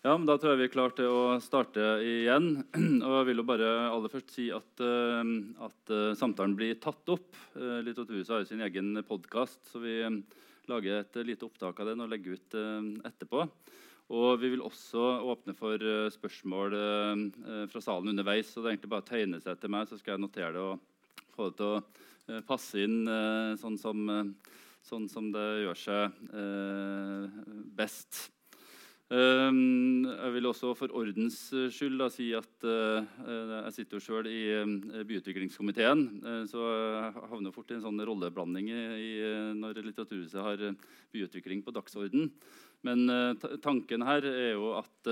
Ja, men Da tror jeg vi er klare til å starte igjen. Og jeg vil jo bare aller først si at, uh, at uh, samtalen blir tatt opp. Uh, Litteraturhuset har jo sin egen podkast, så vi lager et lite opptak av den og legger ut etterpå. Og vi vil også åpne for spørsmål fra salen underveis. så det er egentlig bare å tegne seg til meg, så skal jeg notere det og få det til å passe inn sånn som, sånn som det gjør seg best. Ehm, jeg vil også for ordens skyld da, si at uh, jeg sitter jo sjøl i byutviklingskomiteen. Så jeg havner fort i en sånn rolleblanding i, når Litteraturhuset har byutvikling på dagsorden. Men tanken her er jo at,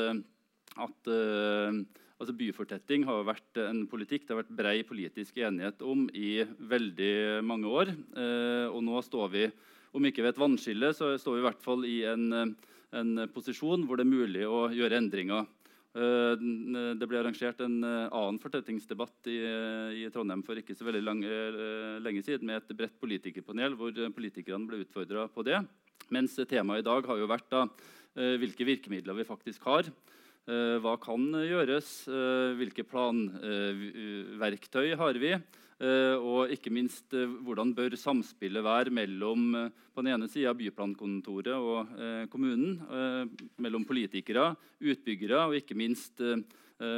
at altså Byfortetting har vært en politikk det har vært brei politisk enighet om i veldig mange år. og nå står vi, om ikke ved et vannskille, så står vi i hvert fall i en en posisjon hvor det er mulig å gjøre endringer. Eh, det ble arrangert en eh, annen fortettingsdebatt i, i Trondheim for ikke så veldig lang, eh, lenge siden med et bredt politikerpanel hvor politikerne ble utfordra på det. Mens temaet i dag har jo vært da, hvilke virkemidler vi faktisk har. Hva kan gjøres? Hvilke planverktøy har vi? Eh, og ikke minst eh, hvordan bør samspillet være mellom eh, på den ene sida byplankontoret og kommunen, mellom politikere, utbyggere og ikke minst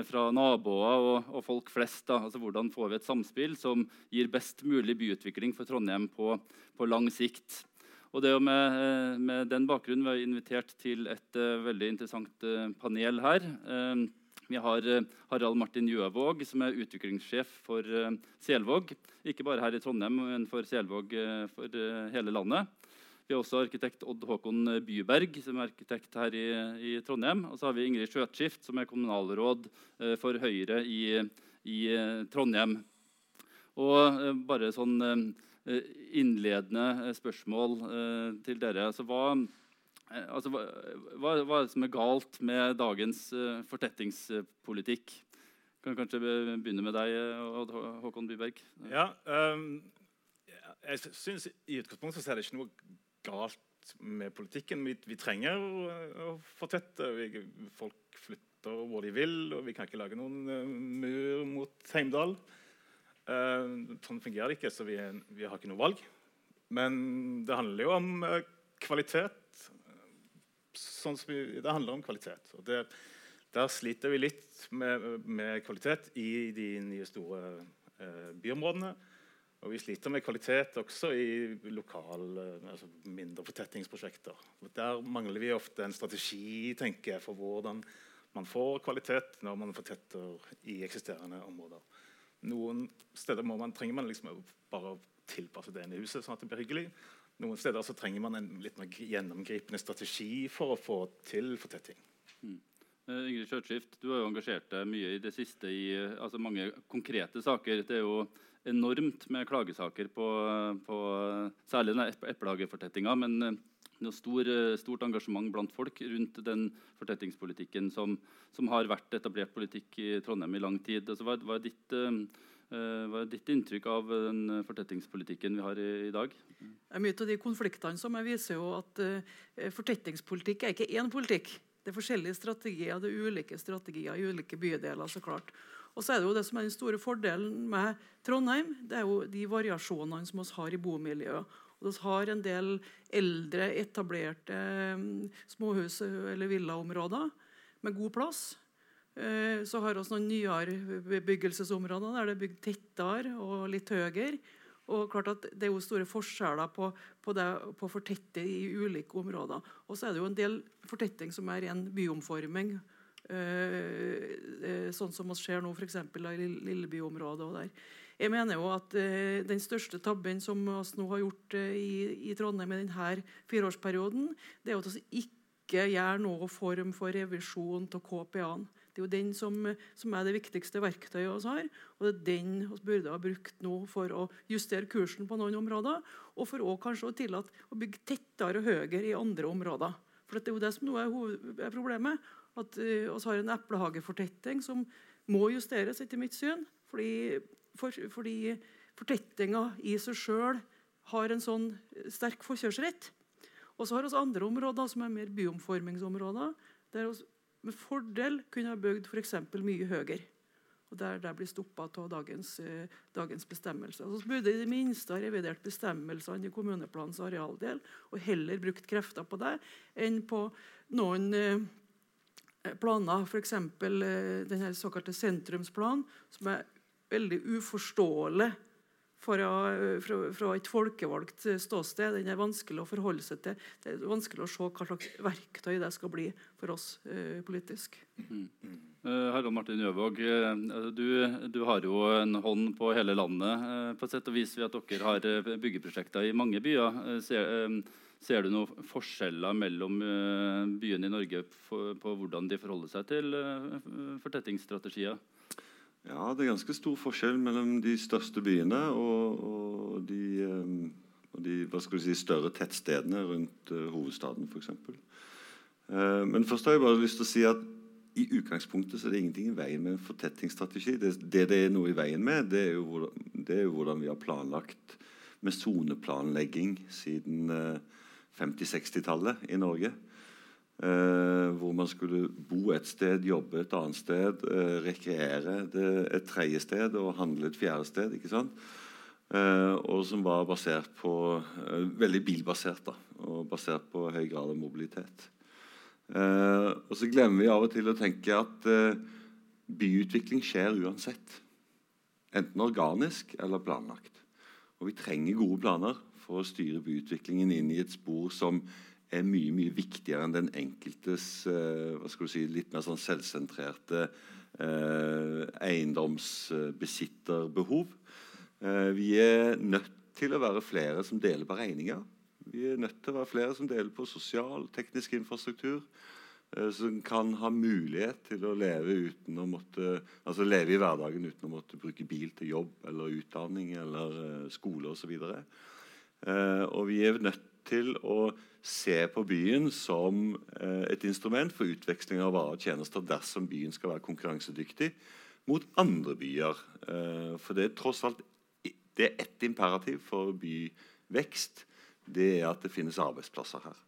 fra naboer og, og folk flest. Da. Altså, hvordan får vi et samspill som gir best mulig byutvikling for Trondheim på, på lang sikt? Og det med, med, den bakgrunnen vi har invitert til et uh, veldig interessant uh, panel her. Uh, vi har eh, Harald Martin Gjøvåg, som er utviklingssjef for eh, Selvåg. Ikke bare her i Trondheim, men for Selvåg eh, for hele landet. Vi har også arkitekt Odd Håkon Byberg, som er arkitekt her i, i Trondheim. Og så har vi Ingrid Skjøtskift, som er kommunalråd for Høyre i, i Trondheim. Og bare sånn innledende spørsmål til dere. Altså, hva, altså, hva, hva, er det som er galt med dagens uh, fortettingspolitikk? Kan kanskje begynne med deg, Odd Håkon Byberg. Ja, um, jeg synes i utgangspunktet så er det ikke noe galt med politikken. Vi, vi trenger å, å fortette. Vi, folk flytter hvor de vil, og vi kan ikke lage noen uh, mur mot Heimdal. Uh, sånn fungerer det ikke, så vi, vi, har ikke noe valg. Men det handler jo om uh, kvalitet sånn vi, det handler om kvalitet. Og det, der sliter vi litt med, med kvalitet i de nye store eh, byområdene. Og vi sliter med kvalitet også i lokale, altså mindre fortettingsprosjekter. Der mangler vi ofte en strategi tenker jeg, for hvordan man får kvalitet når man fortetter i eksisterende områder. Noen steder man, trenger man liksom bare å tilpasse det inn i huset sånn at det blir hyggelig. Noen steder så trenger man en litt mer gjennomgripende strategi for å få til fortetting. Mm. Uh, Ingrid Kjørtskift, du har jo engasjert deg mye i det siste i altså mange konkrete saker. Det er jo enormt med klagesaker på, på særlig eplehagefortettinga. Men uh, noe stor, uh, stort engasjement blant folk rundt den fortettingspolitikken som, som, har vært etablert politikk i Trondheim i lang tid. Altså, hva, hva er ditt Eh, hva er ditt inntrykk av den eh, fortettingspolitikken vi har i, i dag? Mye av de konfliktene som jeg viser jo at uh, fortettingspolitikk er ikke én politikk. Det er forskjellige strategier, det er ulike strategier i ulike bydeler. så klart. Og så er Det jo det som er den store fordelen med Trondheim, det er jo de variasjonene som vi har i bomiljøet. Og Vi har en del eldre, etablerte um, småhus- eller villaområder med god plass. Eh, så har vi noen nyere bebyggelsesområder der det er bygd tettere og litt høyere. Og klart at Det er jo store forskjeller på, på, det, på fortette i ulike områder. Og så er det jo en del fortetting som er ren byomforming. Eh, eh, sånn som vi ser nå f.eks. i Lillebyområdet. og der. Jeg mener jo at Den største tabben som vi nå har gjort i, i, Trondheim i denne fireårsperioden, det er at vi ikke gjør noe form for revisjon av KPA-en. Det er jo den som, som, er det viktigste verktøyet vi har. Og det er den vi burde ha brukt nå for å justere kursen på noen områder. Og for å kanskje å tillate å bygge tettere og høyere i andre områder. For det er jo det som nå er, problemet. At vi uh, har en eplehagefortetting som må justeres, etter mitt syn. Fordi, for, fordi fortettinga i seg sjøl har en sånn sterk forkjørsrett. Og så har vi andre områder som er mer byomformingsområder. der vi med fordel kunne ha bygd f.eks. mye høyere. Og der, der blir stoppa av dagens, eh, dagens bestemmelser. Så burde i det minste ha revidert bestemmelsene i kommuneplanens arealdel og heller brukt krefter på det enn på noen eh, planer, f.eks. Eh, den såkalte sentrumsplanen, som er veldig uforståelig fra, fra, fra, et folkevalgt ståsted. Den er vanskelig å forholde seg til. Det er vanskelig å se hva slags verktøy det skal bli for oss eh, politisk. Mm. Uh, Harald Martin Jøvåg, uh, du, du, har jo en hånd på hele landet. På sett og vis ved at dere har byggeprosjekter i mange byer. Ser, ser, du noen forskjeller mellom byene i Norge på hvordan de forholder seg til fortettingsstrategier? Ja, det er ganske stor forskjell mellom de største byene og, og, de, eh, og de, si, større tettstedene rundt uh, hovedstaden, f.eks. Uh, men først har jeg bare lyst til å si at i utgangspunktet så er det ingenting i veien med en fortettingsstrategi. Det, det, det er noe i veien med, det er jo hvordan, er jo hvordan vi har planlagt med soneplanlegging siden uh, 50-60-tallet i Norge. Eh, hvor man skulle bo et sted, jobbe et annet sted, eh, rekreere et tredje sted og handle et fjerde sted. ikke sant? Eh, og som var basert på eh, Veldig bilbasert, da, og basert på høy grad av mobilitet. Eh, og så glemmer vi av og til å tenke at eh, byutvikling skjer uansett. Enten organisk eller planlagt. Og vi trenger gode planer for å styre byutviklingen inn i et spor som er mye mye viktigere enn den enkeltes du si, litt mer sånn selvsentrerte uh, eiendomsbesitterbehov. Uh, vi er nødt til å være flere som deler på regninger. Vi er nødt til å være flere som deler på sosial, teknisk infrastruktur. Som kan ha mulighet til å leve, uten å måtte, altså leve i hverdagen uten å måtte bruke bil til jobb eller utdanning eller skole osv. Og, så og vi er nødt til å se på byen som eh, et instrument for utveksling av varer og tjenester dersom byen skal være konkurransedyktig mot andre byer. Eh, for det er tross alt det er ett imperativ for byvekst. Det er at det finnes arbeidsplasser her.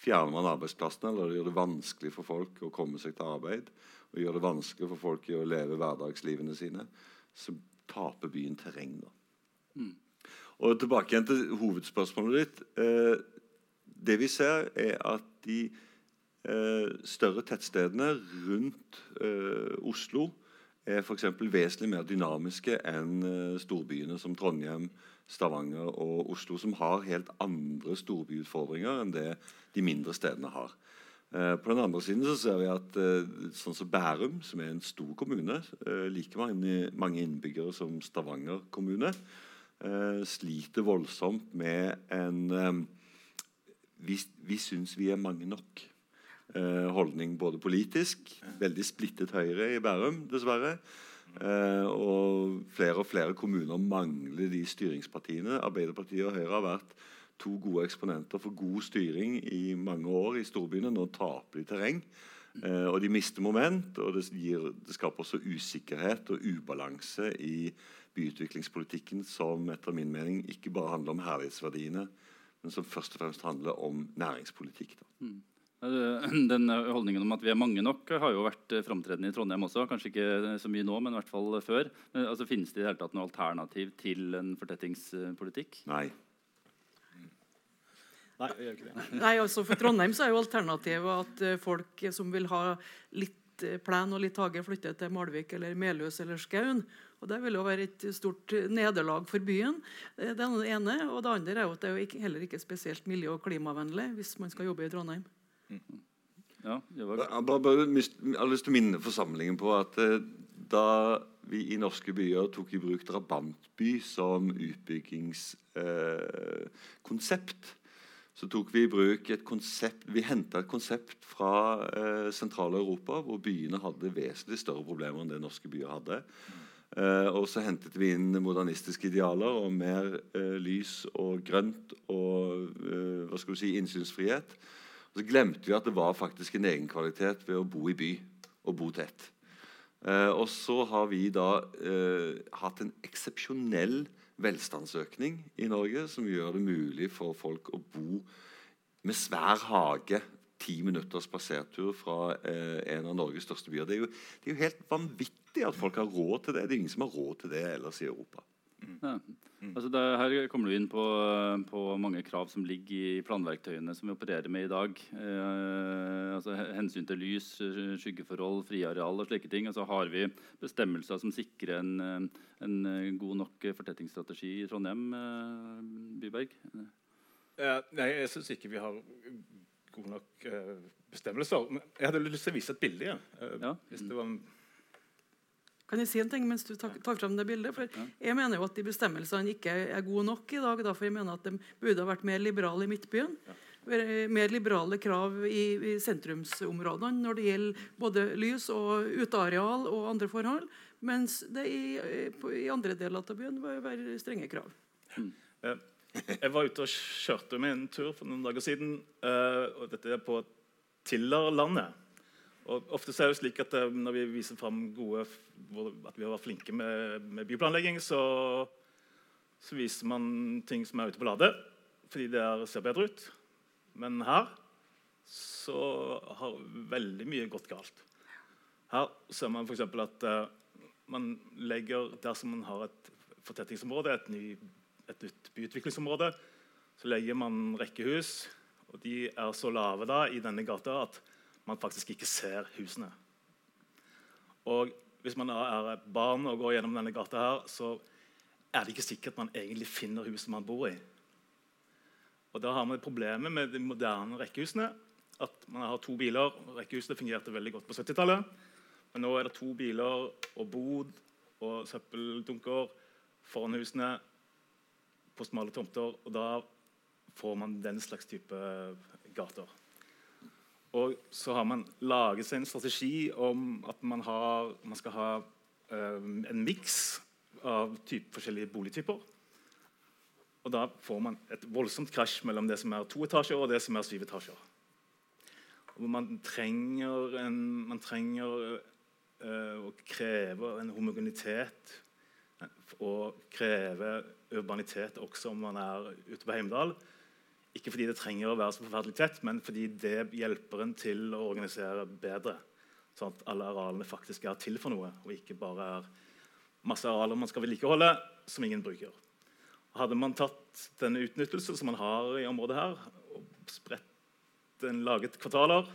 Fjerner man arbeidsplassene eller gjør det vanskelig for folk å komme seg til arbeid, og gjør det vanskelig for folk å leve hverdagslivene sine, så taper byen terreng. da. Mm. Og Tilbake igjen til hovedspørsmålet ditt. Eh, det vi ser, er at de eh, større tettstedene rundt eh, Oslo er f.eks. vesentlig mer dynamiske enn storbyene som Trondheim, Stavanger og Oslo, som har helt andre storbyutfordringer enn det de mindre stedene har. På den andre siden så ser vi at sånn som Bærum, som er en stor kommune, like mange innbyggere som Stavanger kommune, sliter voldsomt med en vi, vi syns vi er mange nok. Eh, holdning både politisk Veldig splittet Høyre i Bærum, dessverre. Uh, og flere og flere kommuner mangler de styringspartiene. Arbeiderpartiet og Høyre har vært to gode eksponenter for god styring i mange år i storbyene. Nå taper de terreng. Uh, og de mister moment, og det, gir, det, skaper også usikkerhet og ubalanse i byutviklingspolitikken, som etter min mening ikke bare handler om herlighetsverdiene, men som først og fremst handler om næringspolitikk. Mm. Den holdningen om at vi er mange nok, har jo vært eh, framtredende i Trondheim også. Kanskje ikke så mye nå, men i hvert fall før. Altså, Finnes det i det hele tatt noe alternativ til en fortettingspolitikk? Nei. Nei. Nei, altså For Trondheim så er jo alternativet at eh, folk som vil ha litt eh, plen og litt hage, flytter til Malvik eller Melhus eller Skaun. Og Det vil jo være et stort nederlag for byen. Det er det ene. Og det andre er jo at det er jo heller ikke spesielt miljø- og klimavennlig hvis man skal jobbe i Trondheim. Mm. var... jeg, bare, bare, jeg har lyst til å minne forsamlingen på at eh, da vi i norske byer tok i bruk drabantby som utbyggingskonsept, eh, så tok vi i bruk et konsept Vi henta et konsept fra eh, sentrale Europa, hvor byene hadde vesentlig større problemer enn det norske byer hadde. Eh, og så hentet vi inn modernistiske idealer og mer eh, lys og grønt og uh, hva skal du si, innsynsfrihet. Og så glemte vi at det var faktisk en egenkvalitet ved å bo i by og bo tett. og så har vi da hatt en eksepsjonell velstandsøkning i Norge som gjør det mulig for folk å bo med svær hage ti minutters spasertur fra eh, en av Norges største byer. Det er, jo, det er jo helt vanvittig at folk har råd til det. Det er ingen som har råd til det ellers i Europa. Ja. Altså det, her kommer du inn på, på, mange krav som ligger i planverktøyene som vi opererer med i dag. Eh, altså Hensyn til lys, skyggeforhold, friareal og slike ting. Altså har vi bestemmelser som sikrer en, en god nok fortettingsstrategi i Trondheim, eh, Byberg? Eh, nei, jeg syns ikke vi har gode nok eh, bestemmelser. Men jeg hadde lyst til å vise et bilde. Ja. Ja. Hvis det var en Kan jeg si en ting mens du tar, tar frem det bildet? For Jeg mener jo at de bestemmelsene ikke er gode nok i dag. Da, for jeg mener at de burde ha vært mer liberale i Midtbyen. Mer liberale krav i, i sentrumsområdene når det gjelder både lys og uteareal og andre forhold. Mens det i, i andre deler av byen bør være strenge krav. Eh, Jeg var ute og kjørte med en tur for noen dager siden. eh, og Dette er på Tillerlandet. Og ofte er det slik at eh, Når vi viser fram gode, at vi har vært flinke med, med byplanlegging, så, så viser man ting som er ute på ladet, fordi det er, ser bedre ut. Men her så har veldig mye gått galt. Her ser man f.eks. at uh, man legger Dersom man har et fortettingsområde, et, ny, et nytt byutviklingsområde, så legger man rekkehus. Og de er så lave da i denne gata at man faktisk ikke ser husene. Og hvis man er barn og går gjennom denne gata, her, så er det ikke sikkert man egentlig finner huset man bor i. Og Da har man problemet med de moderne rekkehusene. At man har to biler. Rekkehusene fungerte veldig godt på 70-tallet. Men nå er det to biler og bod og søppeldunker foran husene på smale tomter. Og da får man den slags type gater. Og så har man laget seg en strategi om at man, har, man skal ha eh, en miks av typ, forskjellige boligtyper. Og da får man et voldsomt krasj mellom det som er to etasjer og det som er syv etasjer. Og man trenger, en, man trenger uh, å kreve en homogenitet eh, og kreve urbanitet også om man er ute på Heimdal. Ikke fordi det trenger å være så forferdelig tett, men fordi det hjelper en til å organisere bedre. Sånn at alle arealene faktisk er til for noe, og ikke bare er masse arealer man skal vedlikeholde, som ingen bruker. Hadde man tatt denne utnyttelsen som man har i området her, og spredt den, laget kvartaler,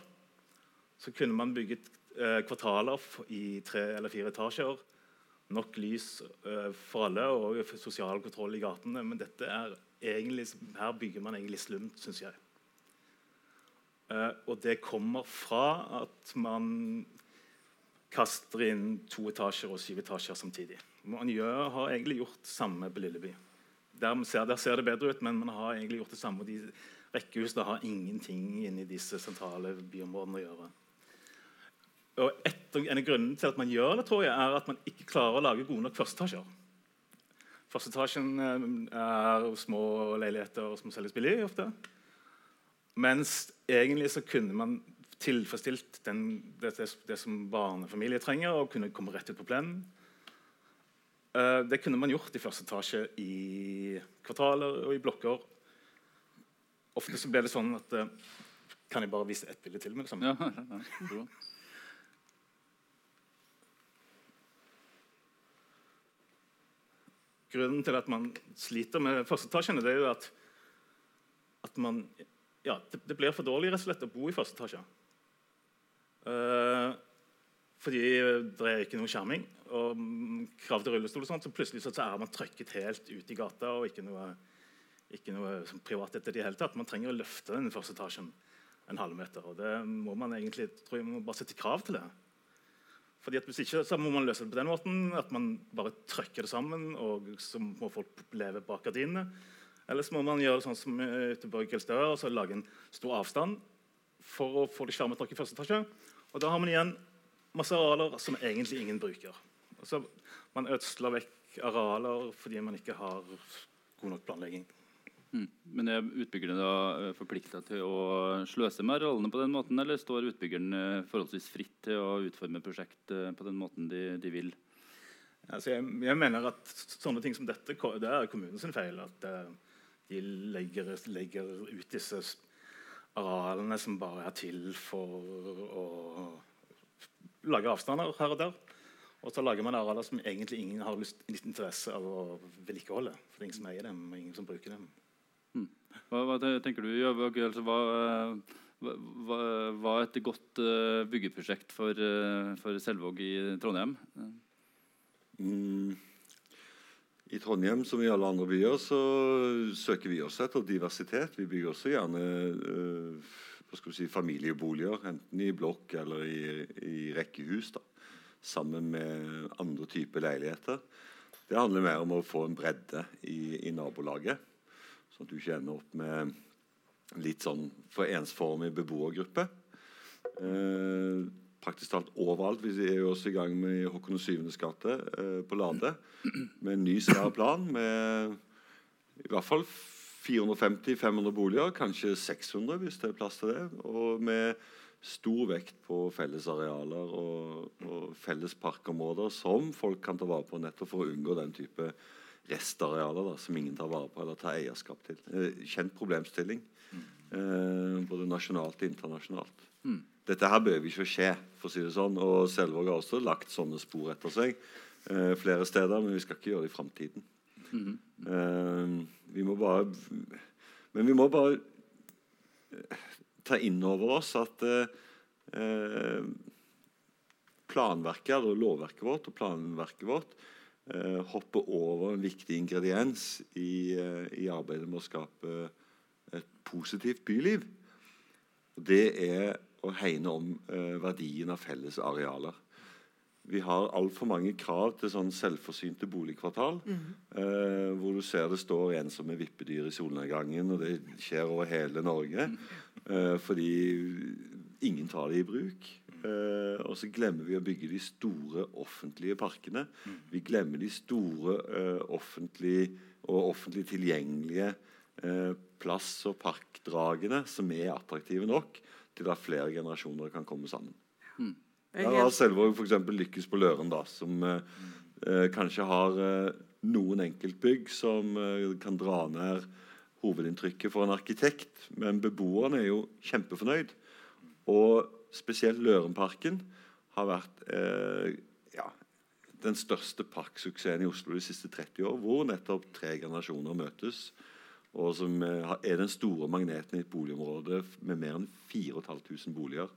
så kunne man bygget eh, kvartaler i tre eller fire etasjer. Nok lys eh, for alle og sosial kontroll i gatene. Men dette er egentlig, her bygger man egentlig slumt, syns jeg. Uh, og det kommer fra at man kaster inn to etasjer og syv etasjer samtidig. Man gjør, har egentlig gjort samme på Lilleby. Der ser, der ser det bedre ut, men man har egentlig gjort det samme. og De rekkehusene har ingenting inni disse sentrale byområdene å gjøre. Og et, En av grunnene til at man gjør det, tror jeg, er at man ikke klarer å lage gode nok førsteetasjer. Førsteetasjen etasjen er små leiligheter som selges billig ofte. Mens egentlig så kunne man tilfredsstilt den, det, det, som barnefamilier trenger, og kunne komme rett ut på plenen. Eh, det kunne man gjort i første etasje i kvartaler og i blokker. Ofte så ble det sånn at eh, Kan jeg bare vise ett bilde til med det samme? Ja, ja, bra. Grunnen til at man sliter med førsteetasjene, det er jo at, at man Ja, det, det blir for dårlig rett og slett å bo i første etasje. Uh, fordi det er ikke noe skjerming og krav til rullestol. og sånt, så plutselig så er man trøkket helt ut i gata og ikke noe, ikke noe privat etter det hele tatt. Man trenger å løfte den første etasjen en halvmeter. og Det må man egentlig tror jeg, man må bare sette krav til det. Fordi at Hvis ikke så må man løse det på den måten at man bare trykker det sammen, og så må folk leve bak gardinene. Eller så må man gjøre det sånn som Uteborg Gelstøer, og så lage en stor avstand for å få det skjermet nok i første etasje. Og da har man igjen masse arealer som egentlig ingen bruker. Altså, man ødsler vekk arealer fordi man ikke har god nok planlegging. Mm. Men er utbyggerne da forplikta til å sløse med rollene på den måten, eller står utbyggeren eh, forholdsvis fritt til å utforme prosjekt eh, på den måten de, de vil? Altså, jeg, jeg mener at sånne ting som dette det er kommunens feil. At eh, de legger, legger ut disse arealene som bare er til for å lage avstander her og der. Og så lager man arealer som egentlig ingen har lyst, interesse av å vedlikeholde. For det er ingen som eier dem, og ingen som bruker dem. Hva, hva tenker du, Jøvåg? Altså, hva, hva, hva er et godt uh, byggeprosjekt for, uh, for Selvåg i Trondheim? Mm. I Trondheim som i alle andre byer så søker vi også etter diversitet. Vi bygger også gjerne vi si, familieboliger, enten i blokk eller i, i rekkehus. da, Sammen med andre typer leiligheter. Det handler mer om å få en bredde i, i nabolaget. Sånn at du ikke ender opp med litt sånn for ensformig beboergruppe. Eh, praktisk talt overalt. Vi er jo også i gang med Håkon 7.s gate eh, på Lade. Med en ny svær plan med i hvert fall 450-500 boliger, kanskje 600 hvis det er plass til det. Og med stor vekt på fellesarealer og, og felles parkområder som folk kan ta vare på nettopp for å unngå den type restarealer da, som ingen tar vare på eller tar eierskap til. Eh, kjent problemstilling. Eh, både nasjonalt og internasjonalt. Mm. Dette her behøver ikke å skje. for å si det sånn, og Selvåg har også lagt sånne spor etter seg eh, flere steder, men vi skal ikke gjøre det i framtiden. Mm. -hmm. vi må bare Men vi må bare ta inn over oss at planverket, eller lovverket vårt og planverket vårt uh, hopper over en viktig ingrediens i, i, arbeidet med å skape et positivt byliv. Det er å hegne om verdien av felles arealer vi har altfor mange krav til sånn selvforsynte boligkvartal. Mm. Eh, hvor du ser det står ensomme vippedyr i solnedgangen, og det skjer over hele Norge. Eh, fordi ingen tar det i bruk. Eh, og så glemmer vi å bygge de store offentlige parkene. Vi glemmer de store uh, offentlige og offentlig tilgjengelige uh, plass- og parkdragene som er attraktive nok til at flere generasjoner kan komme sammen. Mm. Der har Selvåg f.eks. lykkes på Løren, da, som eh, eh, kanskje har eh, noen enkeltbygg som eh, kan dra ned hovedinntrykket for en arkitekt. Men beboerne er jo kjempefornøyd. Og spesielt Lørenparken har vært eh, ja, den største parksuksessen i Oslo de siste 30 år, hvor nettopp tre generasjoner møtes. Og som eh, er den store magneten i et boligområde med mer enn 4500 boliger.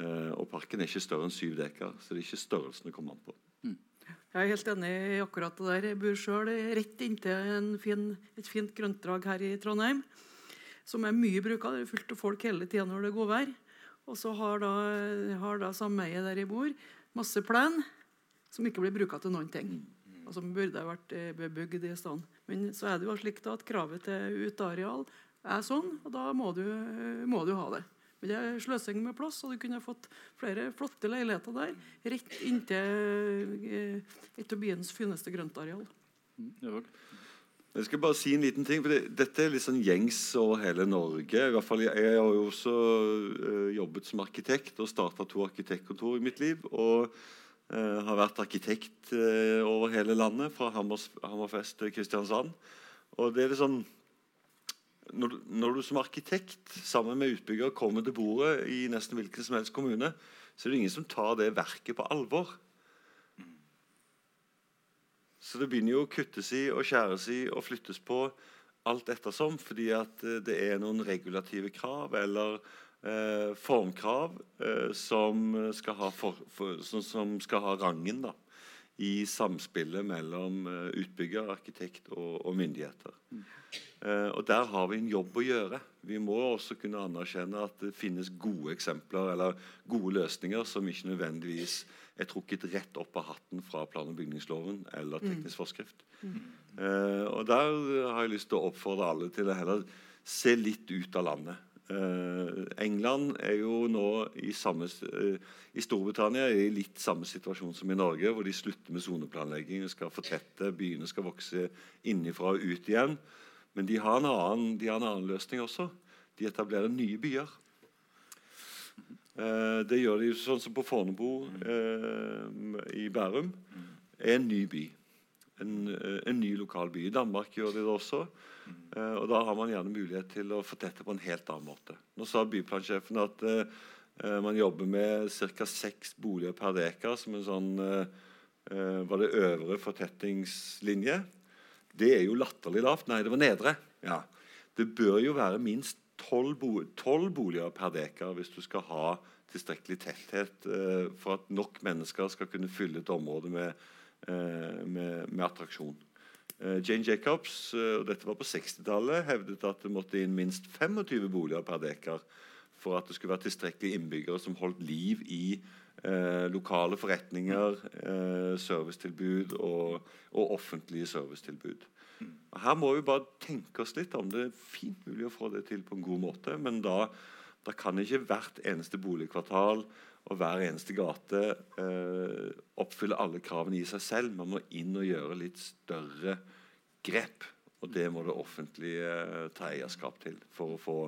Eh, og parken er ikke større enn syv dekar, så det er ikke størrelsen det kommer an på. Mm. Jeg er helt enig i akkurat det der. Jeg bor sjøl rett inntil fin, et fint grøntdrag her i Trondheim. Som er mye bruka. Det er fullt av folk hele tida når det er godvær. Og så har da, har da sameiet der jeg bor, masse plen som ikke blir bruka til noen ting. Og som burde vært eh, bebygd i stedet. Men så er det jo slik da at kravet til uteareal er sånn, og da må du, må du ha det. Men det er sløsing med plass, og du kunne fått flere flotte leiligheter der. Rett inntil eh, et av byens fineste grøntareal. Mm, jeg skal bare si en liten ting, for det, Dette er litt sånn gjengs over hele Norge. I hvert fall, Jeg har jo også uh, jobbet som arkitekt og starta to arkitektkontor i mitt liv. Og uh, har vært arkitekt uh, over hele landet, fra Hammers, Hammerfest til Kristiansand. Og det er litt sånn når når du, som arkitekt sammen med utbygger kommer til bordet i nesten hvilken som helst kommune, så er det ingen som tar det verket på alvor. Så det begynner jo å kuttes i og skjæres i og flyttes på alt ettersom, fordi at eh, det er noen regulative krav eller eh, formkrav eh, som, skal ha for, for, som, som, skal ha rangen da, i samspillet mellom eh, utbygger, arkitekt og, og myndigheter. Uh, og Der har vi en jobb å gjøre. Vi må også kunne anerkjenne at det finnes gode eksempler eller gode løsninger som ikke nødvendigvis er trukket rett opp av hatten fra plan- og bygningsloven eller mm. teknisk forskrift. Mm. Uh, og Der har jeg lyst til å oppfordre alle til å heller se litt ut av landet. Uh, England er jo nå i, samme, i Storbritannia er i litt samme situasjon som i Norge, hvor de slutter med soneplanlegging, skal fortette, byene skal vokse innenfra og ut igjen. Men de har, annen, de har en annen, løsning også. De etablerer nye byer. Eh, det gjør de sånn som på Fornebu eh, i Bærum. er en ny by. en, eh, en ny lokal by. I Danmark gjør de det også. Eh, og Da har man gjerne mulighet til å fortette på en helt annen måte. Nå sa byplansjefen at eh man jobber med ca. seks boliger per dekar som en sånn eh, Var det øvre fortettingslinje? Det er jo latterlig lavt. Nei, det var nedre. Ja. Det bør jo være minst tolv bo boliger per dekar hvis du skal ha tilstrekkelig tetthet eh, for at nok mennesker skal kunne fylle et område med, eh, med, med attraksjon. Eh, Jane Jacobs eh, og dette var på 60-tallet, hevdet at det måtte inn minst 25 boliger per dekar for at det skulle være tilstrekkelig innbyggere som holdt liv i eh, lokale forretninger, eh, servicetilbud og, og, offentlige servicetilbud. Og her må vi bare tenke oss litt om det er fint mulig å få det til på en god måte, men da da kan ikke hvert eneste boligkvartal og hver eneste gate eh, oppfylle alle kravene i seg selv. Man må inn og gjøre litt større grep. Og det må det offentlige ta eierskap til for å få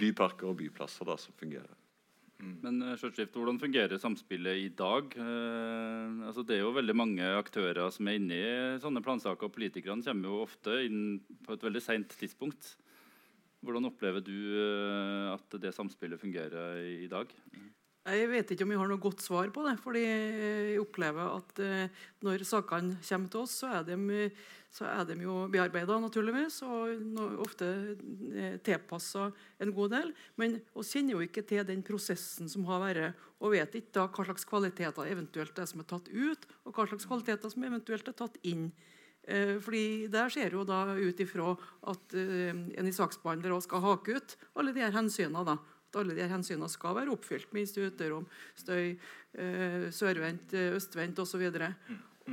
byparker og byplasser da, som fungerer. Mm. Men uh, Hvordan fungerer samspillet i dag? Eh, altså det er jo veldig mange aktører som er inne i sånne plansaker. og Politikerne kommer jo ofte inn på et veldig seint tidspunkt. Hvordan opplever du eh, at det samspillet fungerer i dag? Jeg vet ikke om vi har noe godt svar på det. fordi jeg opplever at eh, når sakene kommer til oss, så er de, så er de jo bearbeida, naturligvis. Og ofte eh, tilpassa en god del. Men vi kjenner jo ikke til den prosessen som har vært, og vet ikke da hva slags kvaliteter eventuelt er som er tatt ut, og hva slags kvaliteter som eventuelt er tatt inn. Eh, fordi Der ser jo da ut ifra at eh, en i saksbehandler skal hake ut alle de her hensynene. da, At alle de her hensynene skal være oppfylt. Minst uterom, støy, eh, sørvendt, østvendt osv. Og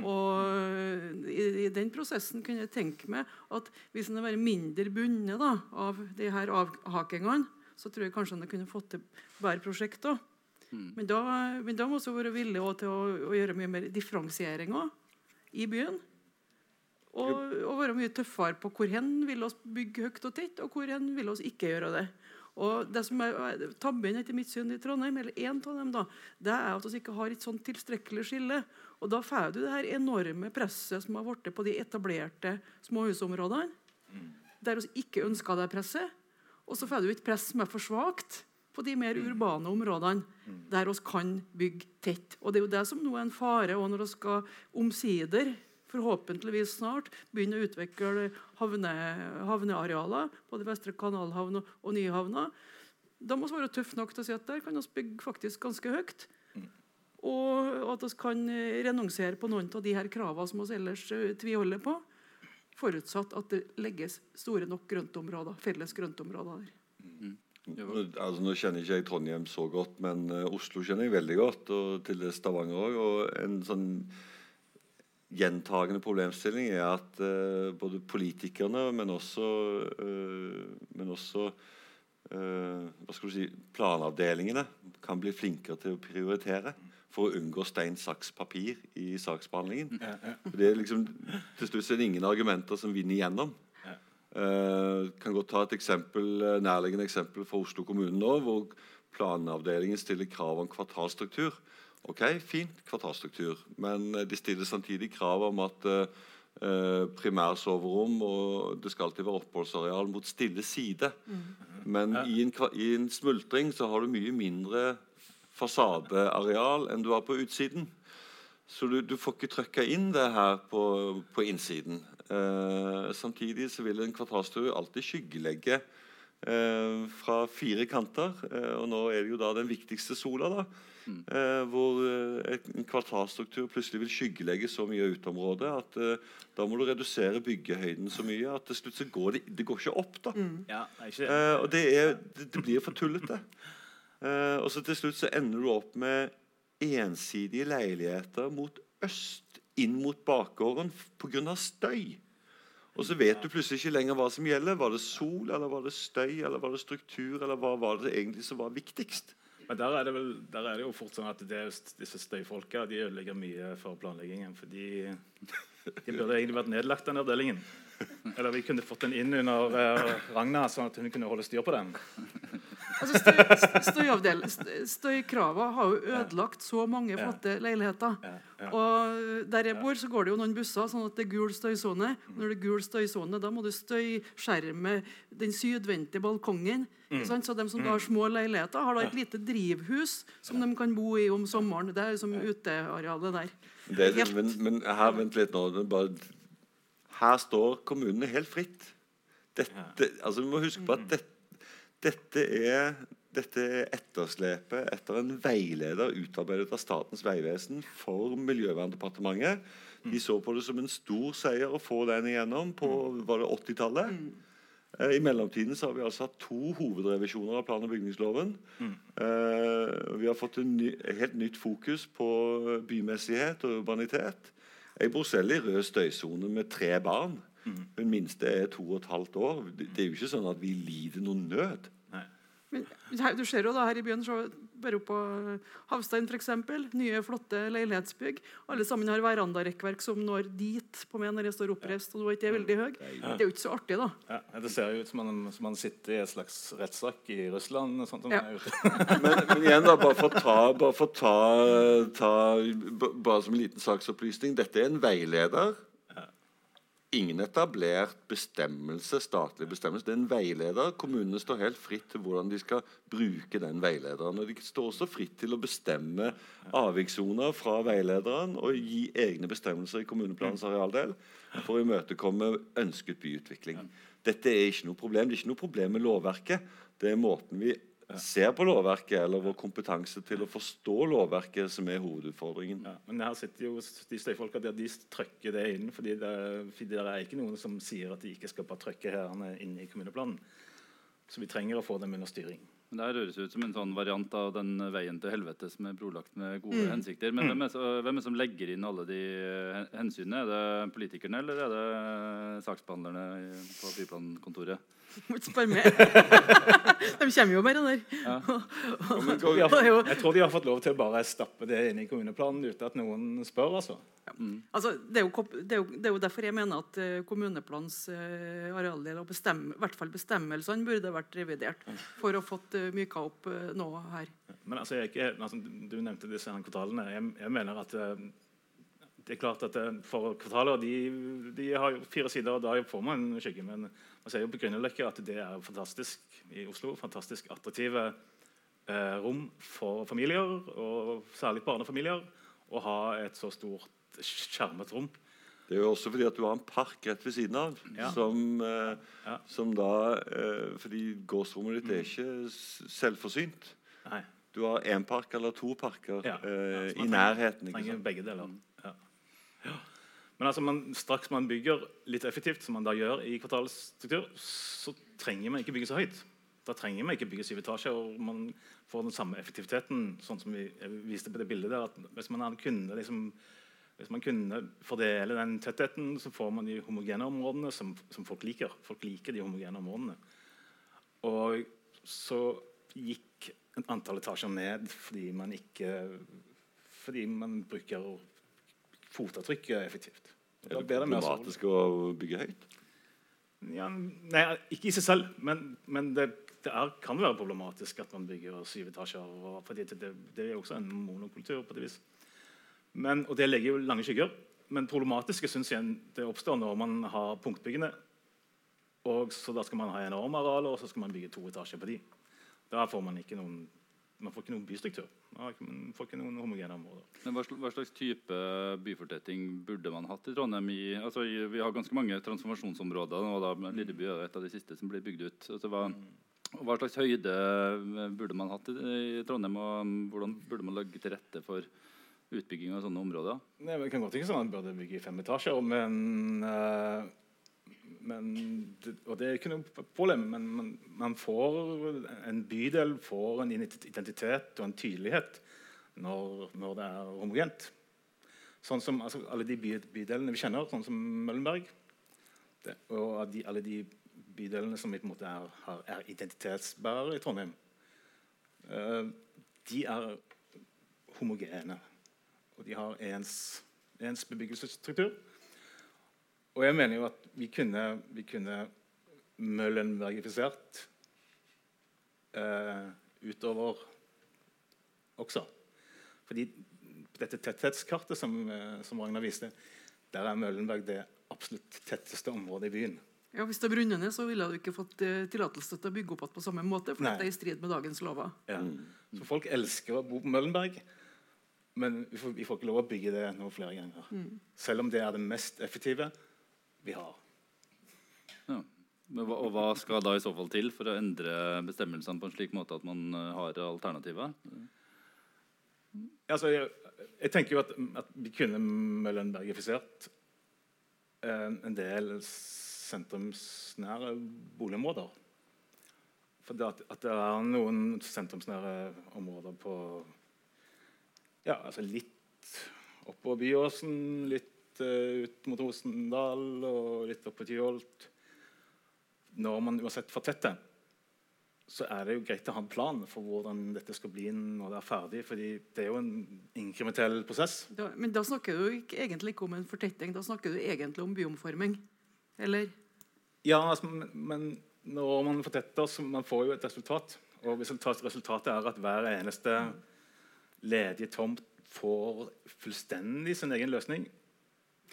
i, i, den prosessen kunne jeg tenke meg at hvis en er mindre bundet da, av de her avhakingene, så tror jeg kanskje en kunne fått til bedre prosjekter. Mm. Men, da, men da må vi være villige til å, å, gjøre mye mer differensieringer i byen. Og, og, være mye tøffere på hvor hen vil oss bygge høyt og tett, og hvor hen vil oss ikke gjøre det. Og det som er Tabben etter mitt syn i Trondheim, eller en av dem, da, det er at vi ikke har et sånn tilstrekkelig skille. Og Da får du det her enorme presset som har blitt på de etablerte småhusområdene. Der vi ikke ønsker det presset. Og så får du et press som er for svakt på de mer urbane områdene, der vi kan bygge tett. Og Det er jo det som nå er en fare når vi skal omsider forhåpentligvis snart begynne å utvikle havne, havnearealer. Både Vestre kanalhavn og, og Nyhavna. Da må vi være tøffe nok til å si at der kan vi bygge faktisk ganske høyt. Og at vi kan renonsere på noen av de her kravene som vi ellers eh, tviholder på. Forutsatt at det legges store nok grøntområder, felles grøntområder der. Mm. Altså, nå kjenner ikke jeg Trondheim så godt, men uh, Oslo kjenner jeg veldig godt. Og til Stavanger òg. Og en sånn gjentagende problemstilling er at uh, både politikerne, men også, uh, men også uh, si, planavdelingene kan bli flinkere til å prioritere for å unngå stein, saks, papir i saksbehandlingen. Ja, ja. Det er liksom, til slutt er det ingen argumenter som vinner igjennom. Ja. kan godt ta et eksempel, nærliggende eksempel fra Oslo kommune nå, hvor planavdelingen stiller krav om kvartalstruktur. Ok, fint kvartalstruktur, men eh, de stiller samtidig krav om at uh, primærsoverom og det skal alltid være oppholdsareal mot stille side. Mm. Men ja. i, en, i, en, smultring så har du mye mindre fasadeareal enn du har på utsiden. Så du, du får ikke trykka inn det her på, på innsiden. Eh, samtidig så vil en kvartalstur alltid skyggelegge eh, fra fire kanter. og nå er det jo da den viktigste sola. da Mm. Eh, hvor eh, en kvartalstruktur plutselig vil skyggelegge så mye av uteområdet at eh, da må du redusere byggehøyden så mye at til slutt så går det, det går ikke opp. da. Mm. Ja, ikke... Eh, og det, er, det, det, blir for tullete. Eh, og så til slutt så ender du opp med ensidige leiligheter mot øst, inn mot bakgården pga. støy. Og så vet du plutselig ikke lenger hva som gjelder. Var det sol, eller var det støy, eller var det struktur, eller hva var det egentlig som var viktigst? Men der er, vel, der er det jo fort sånn at det, disse støyfolka de ødelegger mye for planleggingen. For de, de burde egentlig vært nedlagt, den avdelingen. Eller vi kunne fått den inn under uh, Ragna, sånn at hun kunne holde styr på den. Altså, støy, Støykravene har jo ødelagt så mange flotte leiligheter. Og der jeg bor, så går det jo noen busser sånn at det er gul støysone. Mm. Når det er gul støysone, da må du støyskjerme den sydvendte balkongen. Mm. Så de som har små leiligheter, har da et lite drivhus som de kan bo i om sommeren. Det er som utearealet der. Det, men, men her, vent litt nå. Bare, her står kommunene helt fritt. Dette, altså Vi må huske på at det, dette, er, dette er etterslepet etter en veileder utarbeidet av Statens vegvesen for Miljøverndepartementet. De så på det som en stor seier å få den igjennom på var det 80-tallet. Eh, I mellomtiden så har vi altså hatt to hovedrevisjoner av plan- og bygningsloven. Eh, vi har fått en ny, helt nytt fokus på bymessighet og urbanitet. Jeg bor selv i rød støysone med tre barn. Den minste er to og et halvt år. Det, er jo ikke sånn at vi lider noen nød. Men her, du ser jo da her i byen, så bare på Havstein f.eks. Nye, flotte leilighetsbygg. Alle sammen har verandarekkverk som når dit på meg når jeg står oppreist. og du er ikke er veldig høy. Det er jo ikke så artig, da. Ja, det ser jo ut som man, som man sitter i et slags rettssak i Russland. og Sånt, Ja. Men, men igjen, da, bare for å ta, bare, for ta, ta bare som en liten saksopplysning Dette er en veileder. Ingen etablert bestemmelse, statlig bestemmelse. Det er en veileder. Kommunene står helt fritt til hvordan de skal bruke den veilederen. Og De står også fritt til å bestemme avvikssoner fra veilederen og gi egne bestemmelser i kommuneplanens arealdel for å imøtekomme ønsket byutvikling. Dette er ikke noe problem. Det er ikke noe problem med lovverket. Det er måten vi ser på lovverket, eller vår kompetanse til å forstå lovverket, som er hovedutfordringen. Ja, men her sitter jo de støyfolka der de trykker det inn, fordi det, fordi det er ikke noen som sier at de ikke skal bare trykke hærene inn i kommuneplanen. Så vi trenger å få dem under styring. Men Det her høres ut som en sånn variant av den veien til helvete som er brolagt med gode hensikter. Men hvem er, hvem er det som legger inn alle de hensynene? Er det politikerne eller er det saksbehandlerne på byplankontoret? Må ikke spørre mer. De kommer jo bare der. Jeg tror, de har, jeg tror de har fått lov til å bare stappe det inn i kommuneplanen uten at noen spør. altså. Altså, det, er jo, det, er jo, det er jo derfor jeg mener at eh, kommuneplanens uh, arealdel og bestemme, i hvert fall bestemmelsene burde vært revidert for å fått uh, myka opp uh, noe her. Men altså, jeg er altså, Du nevnte disse kvartalene. Jeg, jeg mener at uh, det er klart at for kvartaler de, de har jo fire sider, og da får man skygge. Men man sier jo på Grünerløkka at det er fantastisk i Oslo. Fantastisk attraktive eh, rom for familier, og særlig barnefamilier, å ha et så stort skjermet rom. Det er jo også fordi at du har en park rett ved siden av. Ja. Som, eh, Ja. som da eh, Fordi gårdsrommet ditt er ikke selvforsynt. Nei, Du har én park eller to parker Ja. eh, i nærheten. ikke trenger sant? begge deler. Ja. Men altså, man, straks man bygger litt effektivt, som man da gjør i kvartalsstruktur, så trenger man ikke bygge så høyt. Da trenger man ikke bygge syv etasjer, og man får den samme effektiviteten. sånn som vi viste på det bildet der, at Hvis man kunne liksom, hvis man kunne fordele den tettheten, så får man de homogene områdene som, som folk liker. Folk liker de homogene områdene. Og så gikk antall etasjer ned fordi man ikke fordi man bruker fotavtrykket effektivt. Er det det problematisk å bygge høyt? Ja, nei, ikke i seg selv, men, men det, det er, kan være problematisk at man bygger syv etasjer. Og, fordi det, det, det er også en monokultur på det vis. Men, og det legger jo lange skygger. Men problematiske synes jeg det oppstår når man har punktbyggene. Og så da skal man ha enorme arealer, og så skal man bygge to etasjer på de. Da får man ikke noen, man får ikke noen bystruktur. Man får ikke noen homogene områder. Men hva, hva slags type byfortetting burde man hatt i Trondheim? I, altså, i, vi har ganske mange transformasjonsområder, og da Lilleby er et av de siste som blir bygd ut. Altså, hva, hva slags høyde burde man hatt i, i Trondheim, og um, hvordan burde man legge til rette for utbygging av sånne områder? Nei, men det kan godt ikke sånn at man burde bygge i fem etasjer, men, eh, men Og det er ikke noe problem, men man, man får en bydel får en identitet og en tydelighet når, når det er homogent. Sånn som altså, alle de bydelene vi kjenner, sånn som Møllenberg, det, og de, alle de bydelene som på en måte er, er identitetsbærere i Trondheim, uh, de er homogene. Og de har ens, ens bebyggelsesstruktur. Og jeg mener jo at vi kunne, vi kunne Møllenbergifisert eh, utover også. Fordi på dette tetthetskartet som, eh, som Ragnar viste, der er Møllenberg det absolutt tetteste området i byen. Ja, Hvis det brunner ned, så ville du ikke fått eh, tillatelse til å bygge opp igjen på samme måte. for Nei. det er i strid med dagens lover. Ja. Så folk elsker å bo på Møllenberg, men vi får, vi får ikke lov å bygge det noe flere ganger. Selv om det er det mest effektive vi har. Ja. Men hva, og hva skal da i så fall til for å endre bestemmelsene på en slik måte at man eh, har alternativer? Altså, jeg, jeg tenker jo at, at vi kunne Møllenbergifisert eh, en del sentrumsnære boligområder. For det at, at det er noen sentrumsnære områder på ja, altså litt oppå Byåsen, litt eh, ut mot Rosendal og litt opp på Tyholt Når man uansett fortetter, så er det jo greit å ha en plan for hvordan dette skal bli når det er ferdig. fordi det er jo en inkrementell prosess. Da, men da snakker du ikke, egentlig ikke om en fortetting, da snakker du egentlig om byomforming. Eller? Ja, altså, men, men når man fortetter, så man får jo et resultat. Og resultat- resultatet er at hver eneste ledige tomt får fullstendig sin egen løsning,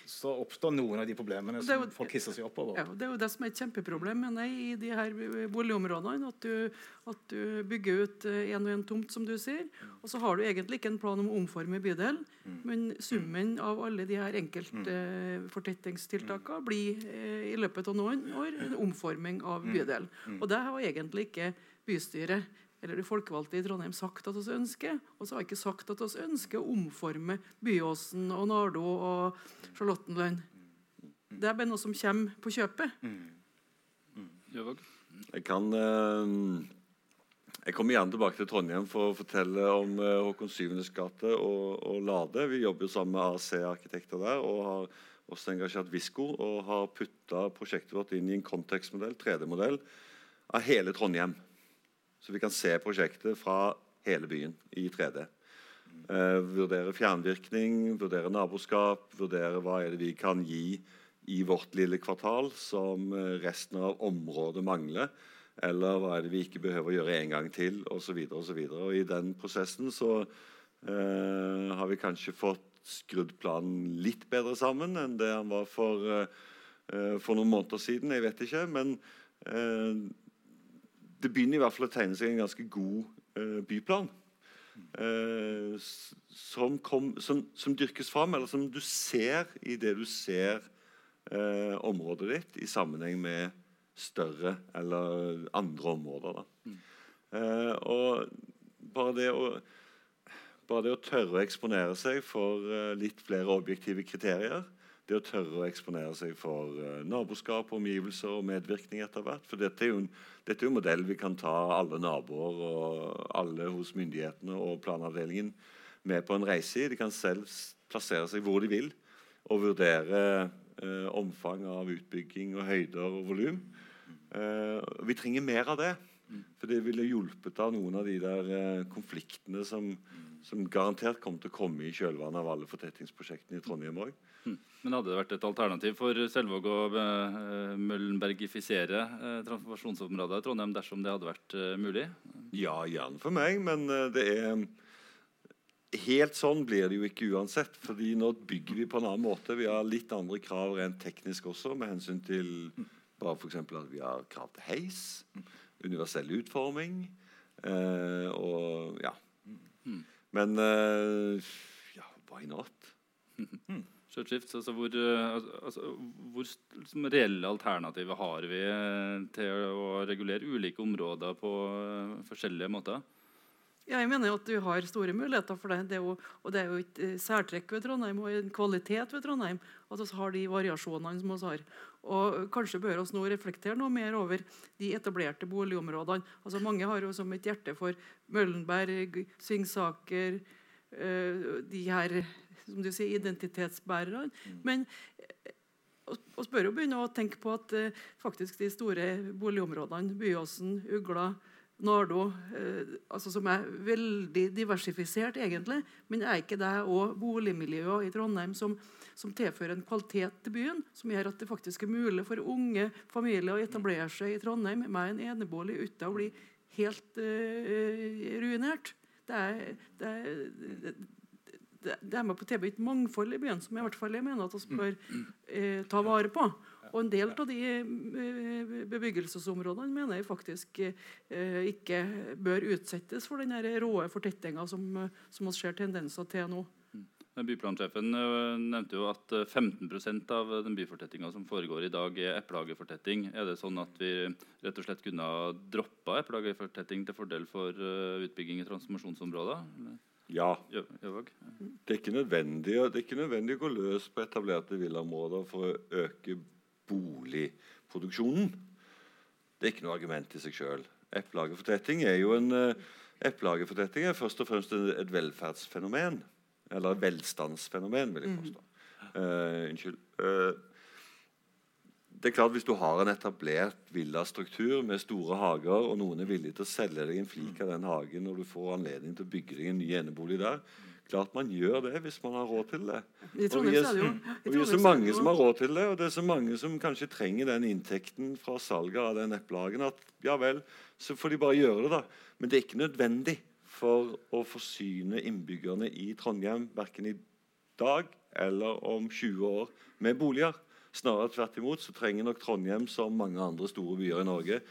så oppstår noen av de problemene som jo- folk hisser seg opp over. Ja, Det er jo det som er et kjempeproblem mener jeg, i de her boligområdene. At du, at du bygger ut én og én tomt, som du sier. Og så har du egentlig ikke en plan om å omforme bydel. Men summen av alle de her enkeltfortettingstiltakene blir eh, i løpet av noen år en omforming av bydel. Og det har egentlig ikke bystyret eller de folkevalgte i Trondheim sagt at vi ønsker. Og så har jeg ikke sagt at vi ønsker å omforme Byåsen og Nardo og Charlottenlund. Det er bare noe som kommer på kjøpet. Jeg kan eh, Jeg kommer gjerne tilbake til Trondheim for å fortelle om eh, Håkon Syvendes gate og, og Lade. Vi jobber jo sammen med AC-arkitekter der og har også engasjert Visco og har putta prosjektet vårt inn i en kontekstmodell, 3D-modell, av hele Trondheim. Så vi kan se prosjektet fra hele byen i 3D. Uh, vurdere fjernvirkning, vurdere naboskap, vurdere hva er det vi kan gi i vårt lille kvartal som eh, resten av området mangler. Eller hva er det vi ikke behøver å gjøre en gang til, osv. I den prosessen så uh, har vi kanskje fått skrudd planen litt bedre sammen enn det han var for, uh, for noen måneder siden. Jeg vet ikke. Men eh, det begynner i hvert fall å tegne seg en ganske god eh, byplan. Eh, som, kom, som, som dyrkes fram, eller som du ser i det du ser eh, området ditt i sammenheng med større eller andre områder. Da. Eh, og bare det å bare det å tørre å eksponere seg for eh, litt flere objektive kriterier. Det å tørre å eksponere seg for eh, naboskap, omgivelser og medvirkning etter hvert. For dette er jo en, dette er en modell vi kan ta alle naboer og alle hos myndighetene og planavdelingen med på en reise i. De kan selv plassere seg hvor de vil og vurdere eh, omfang av utbygging og høyder og volum. Eh, vi trenger mer av det. For det ville hjulpet av noen av de der eh, konfliktene som, som garantert kom til å komme i kjølvannet av alle fortettingsprosjektene i Trondheim òg. Men hadde det vært et alternativ for Selvåg å eh, Møllenbergifisere eh, transformasjonsområdet i Trondheim dersom det hadde vært eh, mulig? Ja, gjerne for meg, men det er Helt sånn blir det jo ikke uansett. fordi nå bygger vi på en annen måte. Vi har litt andre krav rent teknisk også, med hensyn til bare f.eks. at vi har krav til heis, universell utforming eh, og ja. Men eh, ja, why not? Shift, altså hvor, altså, hvor liksom, reelle alternativer har vi eh, til å regulere ulike områder på forskjellige måter? Ja, jeg mener at du har store muligheter for det. det jo, og det er jo et eh, særtrekk ved Trondheim og en kvalitet ved Trondheim at vi har de variasjonene som vi har. Og Kanskje bør vi nå reflektere noe mer over de etablerte boligområdene. Altså Mange har jo som et hjerte for Møllenberg, Svingsaker, eh, de her som du sier, identitetsbærerne. Men vi bør jo begynne å tenke på at eh, faktisk de store boligområdene, Byåsen, Ugla, Nardo, eh, altså som er veldig diversifisert, egentlig, men er ikke det òg boligmiljøet i Trondheim som, som tilfører en kvalitet til byen, som gjør at det faktisk er mulig for unge familier å etablere seg i Trondheim med en enebolig uten å bli helt uh, ruinert. Det er, det, er, det, er med på å et mangfold i byen som i hvert fall jeg mener at vi bør uh, ta vare på. Og en del av de uh, bebyggelsesområdene mener jeg faktisk ikke bør utsettes for den råe fortettinga som, som vi ser tendenser til nå. Byplansjefen nevnte jo at 15% av den byfortettinga som foregår i dag, er eplehagefortetting. Er det sånn at vi rett og slett kunne ha droppa eplehagefortetting til fordel for utbygging i transformasjonsområder? Ja. Det er det er ikke nødvendig å gå løs på etablerte villaområder for å øke boligproduksjonen. Det er ikke noe argument i seg sjøl. Eplehagefortetting er jo en eplehagefortetting er først og fremst et velferdsfenomen. Eller et velstandsfenomen, vil jeg mm. Uh, unnskyld. Uh, det er klart Hvis du har en etablert villastruktur med store hager, og noen er villig til å selge deg en flik av den hagen når du får anledning til å bygge deg en ny enebolig der, klart man gjør det hvis man har råd til det. Og vi er, og vi er så mange som har råd til det, og det er så mange som kanskje trenger den inntekten fra salget av den eplehagen, at ja vel, så får de bare gjøre det, da. Men det er ikke nødvendig for å forsyne innbyggerne i Trondheim verken i dag eller om 20 år med boliger. Snarere tvert imot så trenger nok Trondheim som mange andre store byer i Norge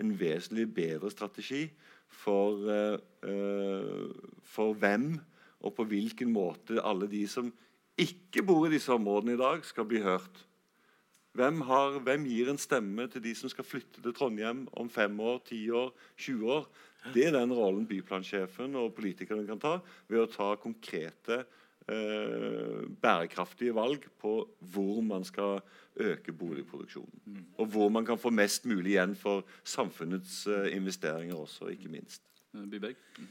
en vesentlig bedre strategi for, uh, for hvem og på hvilken måte alle de som ikke bor i disse områdene i dag, skal bli hørt. Hvem, har, hvem, gir en stemme til de som skal flytte til Trondheim om fem år, ti år, 20 år? Det er den rollen byplansjefen og politikerne kan ta ved å ta konkrete, eh, bærekraftige valg på hvor man skal øke boligproduksjonen. Mm. Og hvor man kan få mest mulig igjen for samfunnets eh, investeringer også, ikke minst. Eh, Byberg? Mm.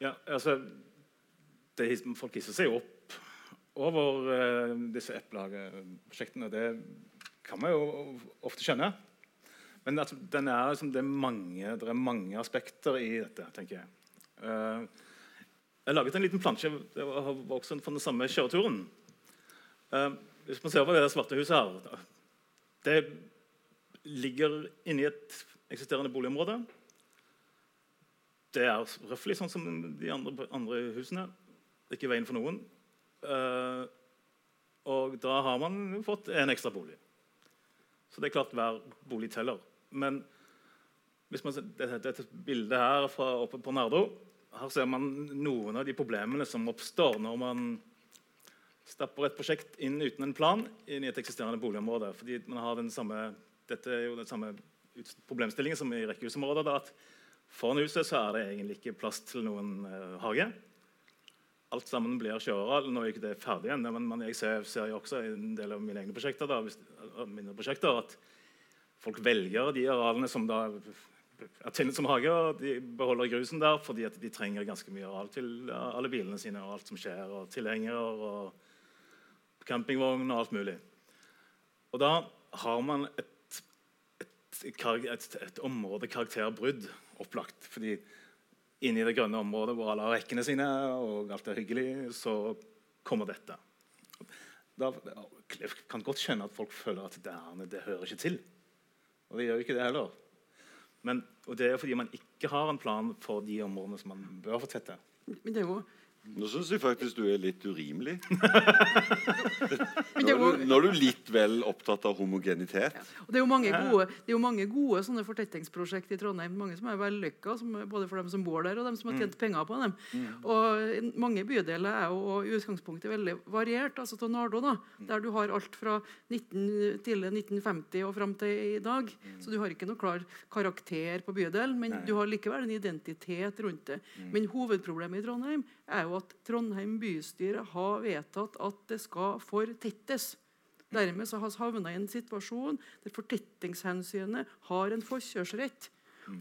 Ja, altså det, Folk hisser seg opp over uh, disse eplehageprosjektene. Det kan man jo ofte skjønne. Men altså, er, liksom, det, er mange, det, er mange, aspekter i dette, tenker jeg. Uh, jeg laget en liten plansje det var også fra den samme kjøreturen. Uh, hvis man ser over det svarte huset her Det ligger inni et eksisterende boligområde. Det er røftlig sånn som de andre, andre, husene. Det er ikke veien for noen. Uh, og da har man fått en ekstra bolig. Så det er klart hver bolig teller. Men hvis man ser dette, bildet her fra oppe på Nardo her ser man noen av de problemene som oppstår når man stapper et prosjekt inn uten en plan inn i et eksisterende boligområde. fordi man har den samme, Dette er jo den samme problemstillingen som i rekkehusområdet. at Foran huset så er det egentlig ikke plass til noen uh, hage. Alt sammen blir kjøreral Nå er ikke det ferdig ennå, men, men, jeg ser, ser jo også i en del av mine egne prosjekter, da, hvis, mine prosjekter at folk velger de arealene som da er tegnet som hage, og de beholder grusen der fordi at de trenger ganske mye areal til alle bilene sine og alt som skjer, og tilhengere og campingvogn og alt mulig. Og da har man et, et, et, et område karakterbrudd opplagt. fordi inni det grønne området hvor alle har rekkene sine, og alt er hyggelig, så kommer dette. Da jeg kan godt skjønne at folk føler at det, det hører ikke til. Og det gjør ikke det heller. Men, og det er fordi man ikke har en plan for de områdene som man bør fortette. Men det er jo nå syns jeg faktisk du er litt urimelig. Nå er, du, nå er du litt vel opptatt av homogenitet. Ja. det er jo mange gode, det er jo mange gode sånne fortettingsprosjekt i Trondheim. Mange som er vellykka, både for dem som bor der, og dem som har tjent mm. penger på dem. Mm. Og Mange bydeler er jo i utgangspunktet veldig variert. altså til Nardo, da, mm. Der du har alt fra 19, tidlig 1950 og fram til i dag. Så du har ikke noe klar karakter på bydelen, men Nei. du har likevel en identitet rundt det. Men hovedproblemet i Trondheim er jo at Trondheim bystyre har vedtatt at det skal fortettes. Dermed har vi havna i en situasjon der fortettingshensynet har en forkjørsrett.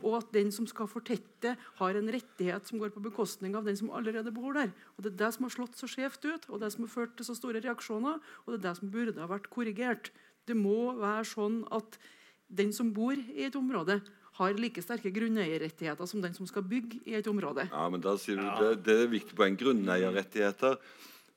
Og at den som skal fortette, har en rettighet som går på bekostning av den som allerede bor der. Og Det er det som har slått så skjevt ut, og det som har ført til så store reaksjoner. Og det er det som burde ha vært korrigert. Det må være sånn at den som bor i et område, har like sterke grunneierrettigheter som den som skal bygge i et område. Ja, men da sier du, det, det er viktig poeng. Grunneierrettigheter.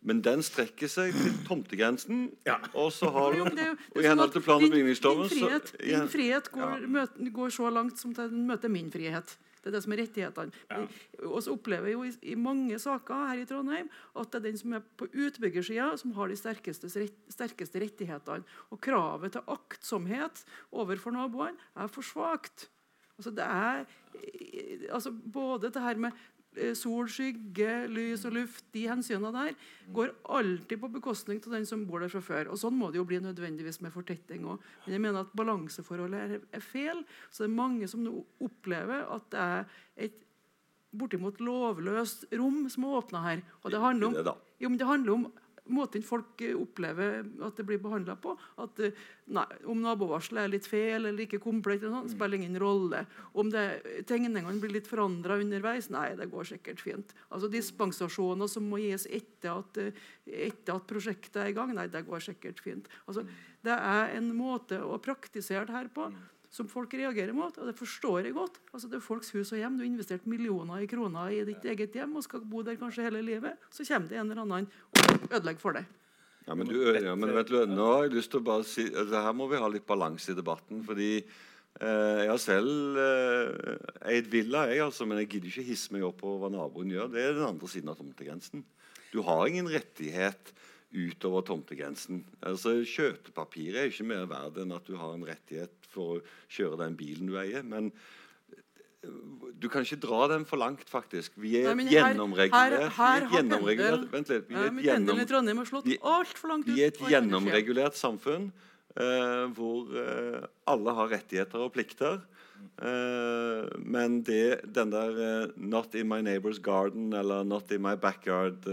Men den strekker seg til tomtegrensen. Ja. Og så har du, og i henhold til plan- og bygningsloven Din frihet, din frihet går, ja. møter, går, så langt som til den møter min frihet. Det er det som er rettighetene. Ja. Og så opplever jeg jo i, i, mange saker her i Trondheim at det er den som er på utbyggersida, som har de sterkeste, sterkeste rettighetene. Og kravet til aktsomhet overfor naboene er for svakt. Altså det er altså både det her med Eh, sol, skygge, lys og luft, de hensynene der, går alltid på bekostning av den som bor der fra før. Og Sånn må det jo bli nødvendigvis med fortetting òg. Men jeg mener at balanseforholdet er feil. Så det er mange som nå opplever at det er et bortimot lovløst rom som er åpna her. Og det handler om, jo, det handler om måten folk eh, opplever at det blir behandla på. At eh, nei, Om nabovarselet er litt feil eller ikke komplett, eller sånt, spiller ingen rolle. Om det, tegningene blir litt forandra underveis, nei, det går sikkert fint. Altså Dispensasjoner som må gis etter at, eh, etter at prosjektet er i gang, nei, det går sikkert fint. Altså, det er en måte å praktisere det her på som folk reagerer mot. Og det forstår jeg godt. Altså, det er folks hus og hjem. Du har investert millioner i kroner i ditt eget hjem og skal bo der kanskje hele livet. Så kommer det en eller annen og ødelegger for deg. Ja, men, du, ja, men vet du, nå har jeg lyst til å bare si altså, Her må vi ha litt balanse i debatten. fordi eh, Jeg har selv eh, eid villa, jeg, altså, men jeg gidder ikke hisse meg opp over hva naboen gjør. Det er den andre siden av tomtegrensen. Du har ingen rettighet utover tomtegrensen. Altså, Kjøpepapiret er ikke mer verd enn at du har en rettighet for å kjøre den bilen du eier. Men eh, du kan ikke dra den for langt, faktisk. Vi er Nei, gjennomregulert. Her, her, gjennomregulert Vent litt. Vi er et, gjennom, vi, vi er et gjennomregulert samfunn uh, hvor uh, alle har rettigheter og plikter. Uh, men det, den der 'not in my neighbor's garden' eller 'not in my backyard'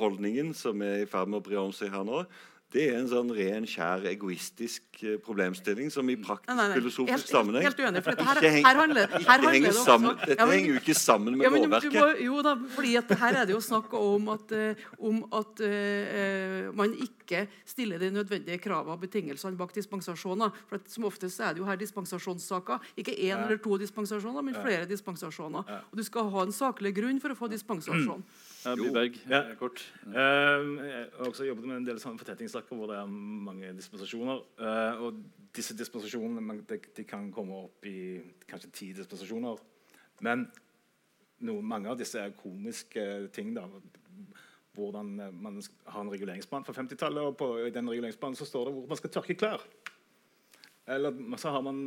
holdningen som er i ferd med å bre om seg her nå, det er en sånn ren, skjær, egoistisk eh, problemstilling som i praktisk nei, nei, nei. filosofisk helt, sammenheng helt, uenig, for her, her, her handler, her handler det sammen, Dette ja, men, henger jo ikke sammen med ja, men, lovverket. Må, jo da, fordi at her er det jo snakk om at, uh, om at uh, man ikke stiller de nødvendige kravene og betingelsene bak dispensasjoner. For at, Som oftest er det jo her dispensasjonssaker. Ikke én ja. eller to dispensasjoner, men flere dispensasjoner. Og Du skal ha en saklig grunn for å få dispensasjon. Ja, Byberg, ja. kort. Um, jeg har også jobbet med en del sånne fortettingssaker hvor det er mange dispensasjoner. Uh, og disse dispensasjonene de, de, kan komme opp i kanskje ti dispensasjoner. Men no, mange av disse er komiske ting. da, hvordan man har en reguleringsplan fra 50-tallet, og på, i den reguleringsplanen så står det hvor man skal tørke klær. Eller så har man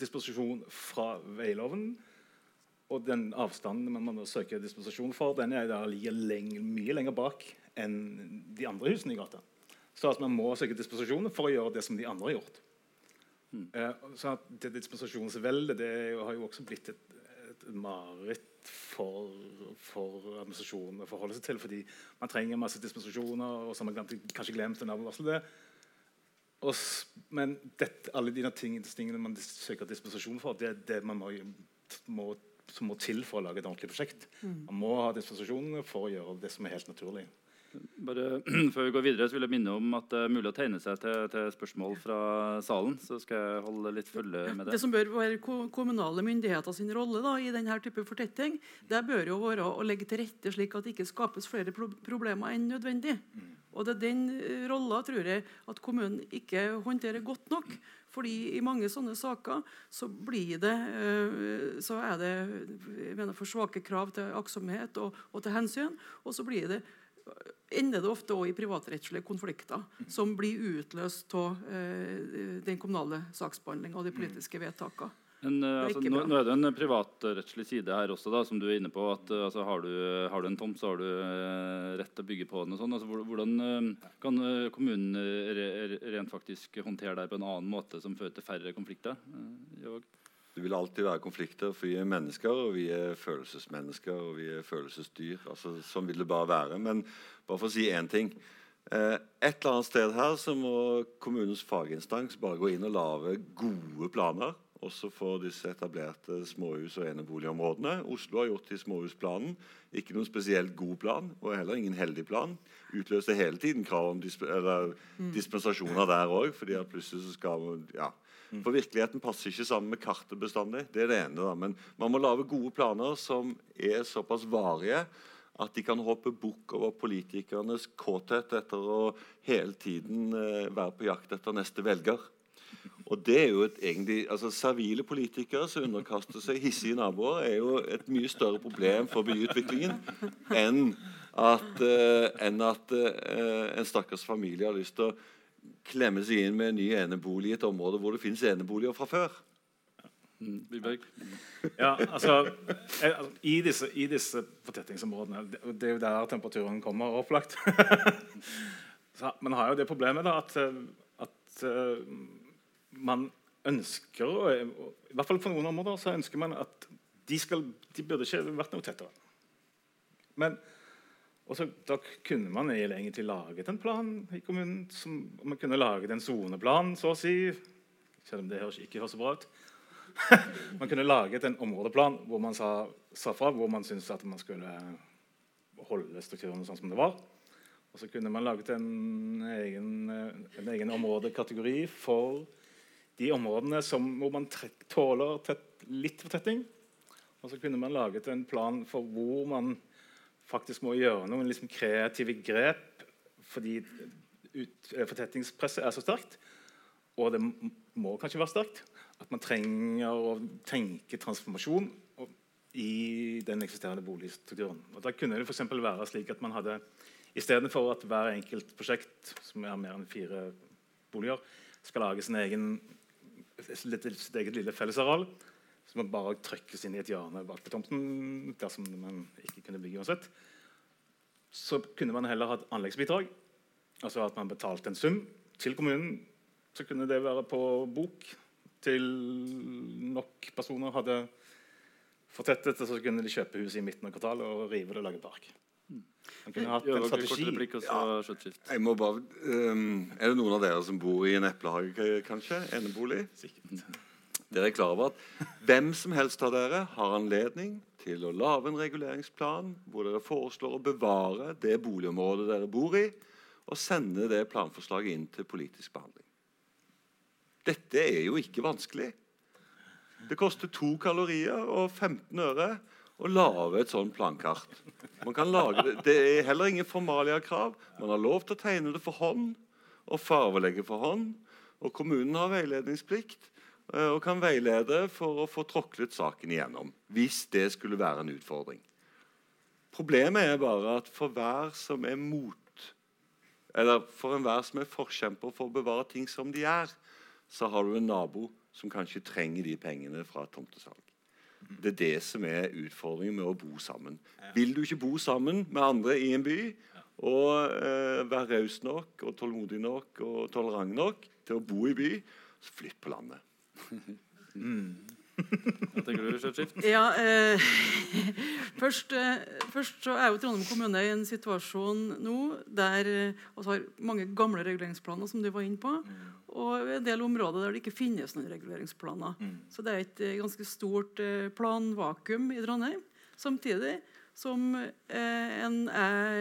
disposisjon fra veiloven og den avstanden man må søke dispensasjon for, den er ligger lenge, mye lenger bak enn de andre husene i gata. Så at man må søke dispensasjon for å gjøre det som de andre har gjort. Mm. Eh, så at det Dispensasjonsveldet det har jo også blitt et, et mareritt for, for administrasjonen å forholde seg til. Fordi man trenger masse dispensasjoner, og så har man glemt, kanskje glemt en advarsel. Men dette, alle de tingene man søker dispensasjon for, det er det man må, må som må til for å lage et ordentlig prosjekt. Mm. Man må ha dispensasjonene for å gjøre det som er helt naturlig. Bare Før vi går videre, så vil jeg minne om at det er mulig å tegne seg til, til spørsmål fra salen. Så skal jeg holde litt følge med det. Det som bør være kommunale myndigheter sin rolle da, i denne type fortetting, det bør jo være å legge til rette slik at det ikke skapes flere pro problemer enn nødvendig. Mm. Og det er den eh, rolla tror jeg at kommunen ikke håndterer godt nok. Fordi i mange sånne saker så blir det eh, så er det jeg mener, for svake krav til aktsomhet og, og til hensyn. Og så blir det ender det ofte også i privatrettslige konflikter som blir utløst av eh, den kommunale saksbehandlinga og de politiske vedtakene. Men, uh, altså, nå, nå, er det en privatrettslig side her også, da, som du er inne på. at uh, altså, har, du, har, du, en tomt, så har du uh, rett til å bygge på den. og sånn. Altså, hvordan kan kommunen re, rent faktisk håndtere det på en annen måte som fører til færre konflikter? det vil alltid være konflikter, for vi er mennesker, og vi er følelsesmennesker og vi er følelsesdyr. altså Sånn vil det bare være. Men bare for å si én ting. et eller annet sted her så må kommunens faginstans bare gå inn og lage gode planer også for disse etablerte småhus- og eneboligområdene. Oslo har gjort i småhusplanen. Ikke noen spesielt god plan, og heller ingen heldig plan. Utløste hele tiden krav om disp mm. dispensasjoner der òg. fordi plutselig så skal ja. Mm. For virkeligheten passer ikke sammen med kartet bestandig. Det er det ene. da, Men man må lage gode planer som er såpass varige at de kan hoppe bukk over politikernes kåthet etter å hele tiden eh, være på jakt etter neste velger. Og det er jo et egentlig, altså Servile politikere som underkaster seg hissige naboer, er jo et mye større problem for byutviklingen enn at, uh, enn at uh, en stakkars familie har lyst til å klemme seg inn med en ny enebolig i et område hvor det finnes eneboliger fra før. Mm? Ja, altså, eh, altså, i, disse, I disse fortettingsområdene det, det er jo der temperaturen kommer, opplagt. Men har jo det problemet da, at, at man ønsker I hvert fall for noen områder så ønsker man at de, skal, de burde ikke vært noe tettere. Men også, da kunne man egentlig laget en plan i kommunen. Som, man kunne laget en soneplan, så å si. Selv om det ikke høres så bra ut. man kunne laget en områdeplan hvor man sa, sa fra hvor man syntes at man skulle holde strukturene sånn som det var. Og så kunne man laget en egen, en egen områdekategori for de områdene som, hvor man tåler tett, litt fortetting. Og så kunne man laget en plan for hvor man faktisk må gjøre noen liksom kreative grep fordi ut, eh, fortettingspresset er så sterkt. Og det må kanskje være sterkt. At man trenger å tenke transformasjon i den eksisterende boligstrukturen. Og Da kunne det for være slik at man hadde Istedenfor at hver enkelt prosjekt som er mer enn fire boliger, skal lage sin egen, sitt eget lille fellesareal, som bare trykkes inn i et hjørne bak på tomten dersom man ikke kunne bygge uansett, så kunne man heller hatt anleggsbidrag. Altså at man betalte en sum til kommunen. Så kunne det være på bok til nok personer hadde fortettet, og så kunne de kjøpe huset i midten av kvartalet og rive det og lage park. Man kunne hatt en strategi. Replikk, ja. Jeg må bare, um, er det noen av dere som bor i en eplehage, kanskje? Enebolig? Sikkert. Dere er klar over at hvem som helst av dere har anledning til å lage en reguleringsplan hvor dere foreslår å bevare det boligområdet dere bor i, og sende det planforslaget inn til politisk behandling. Dette er jo ikke vanskelig. Det koster to kalorier og 15 øre å lage et sånt plankart. Det. det er heller ingen formaliakrav. Man har lov til å tegne det for hånd og farvelegge for hånd. Og kommunen har veiledningsplikt eh, og kan veilede for å få tråklet saken igjennom. Hvis det skulle være en utfordring. Problemet er bare at for hver som er mot eller for enhver som er forkjemper for å bevare ting som de er, så har du en nabo som kanskje trenger de pengene fra tomtesalg. Det er det som er utfordringen med å bo sammen. Vil du ikke bo sammen med andre i en by og eh, være raus nok og tålmodig nok og tolerant nok til å bo i by, så flytt på landet. mm. Hva tenker du, Skjøtskift? Ja, eh, først, eh, først, så er jo Trondheim kommune i en situasjon nå der vi eh, har mange gamle reguleringsplaner, som du var inne på, og en del områder der det ikke finnes noen reguleringsplaner. Mm. Så det er et eh, ganske stort eh, planvakuum i Trondheim. Samtidig som eh, en er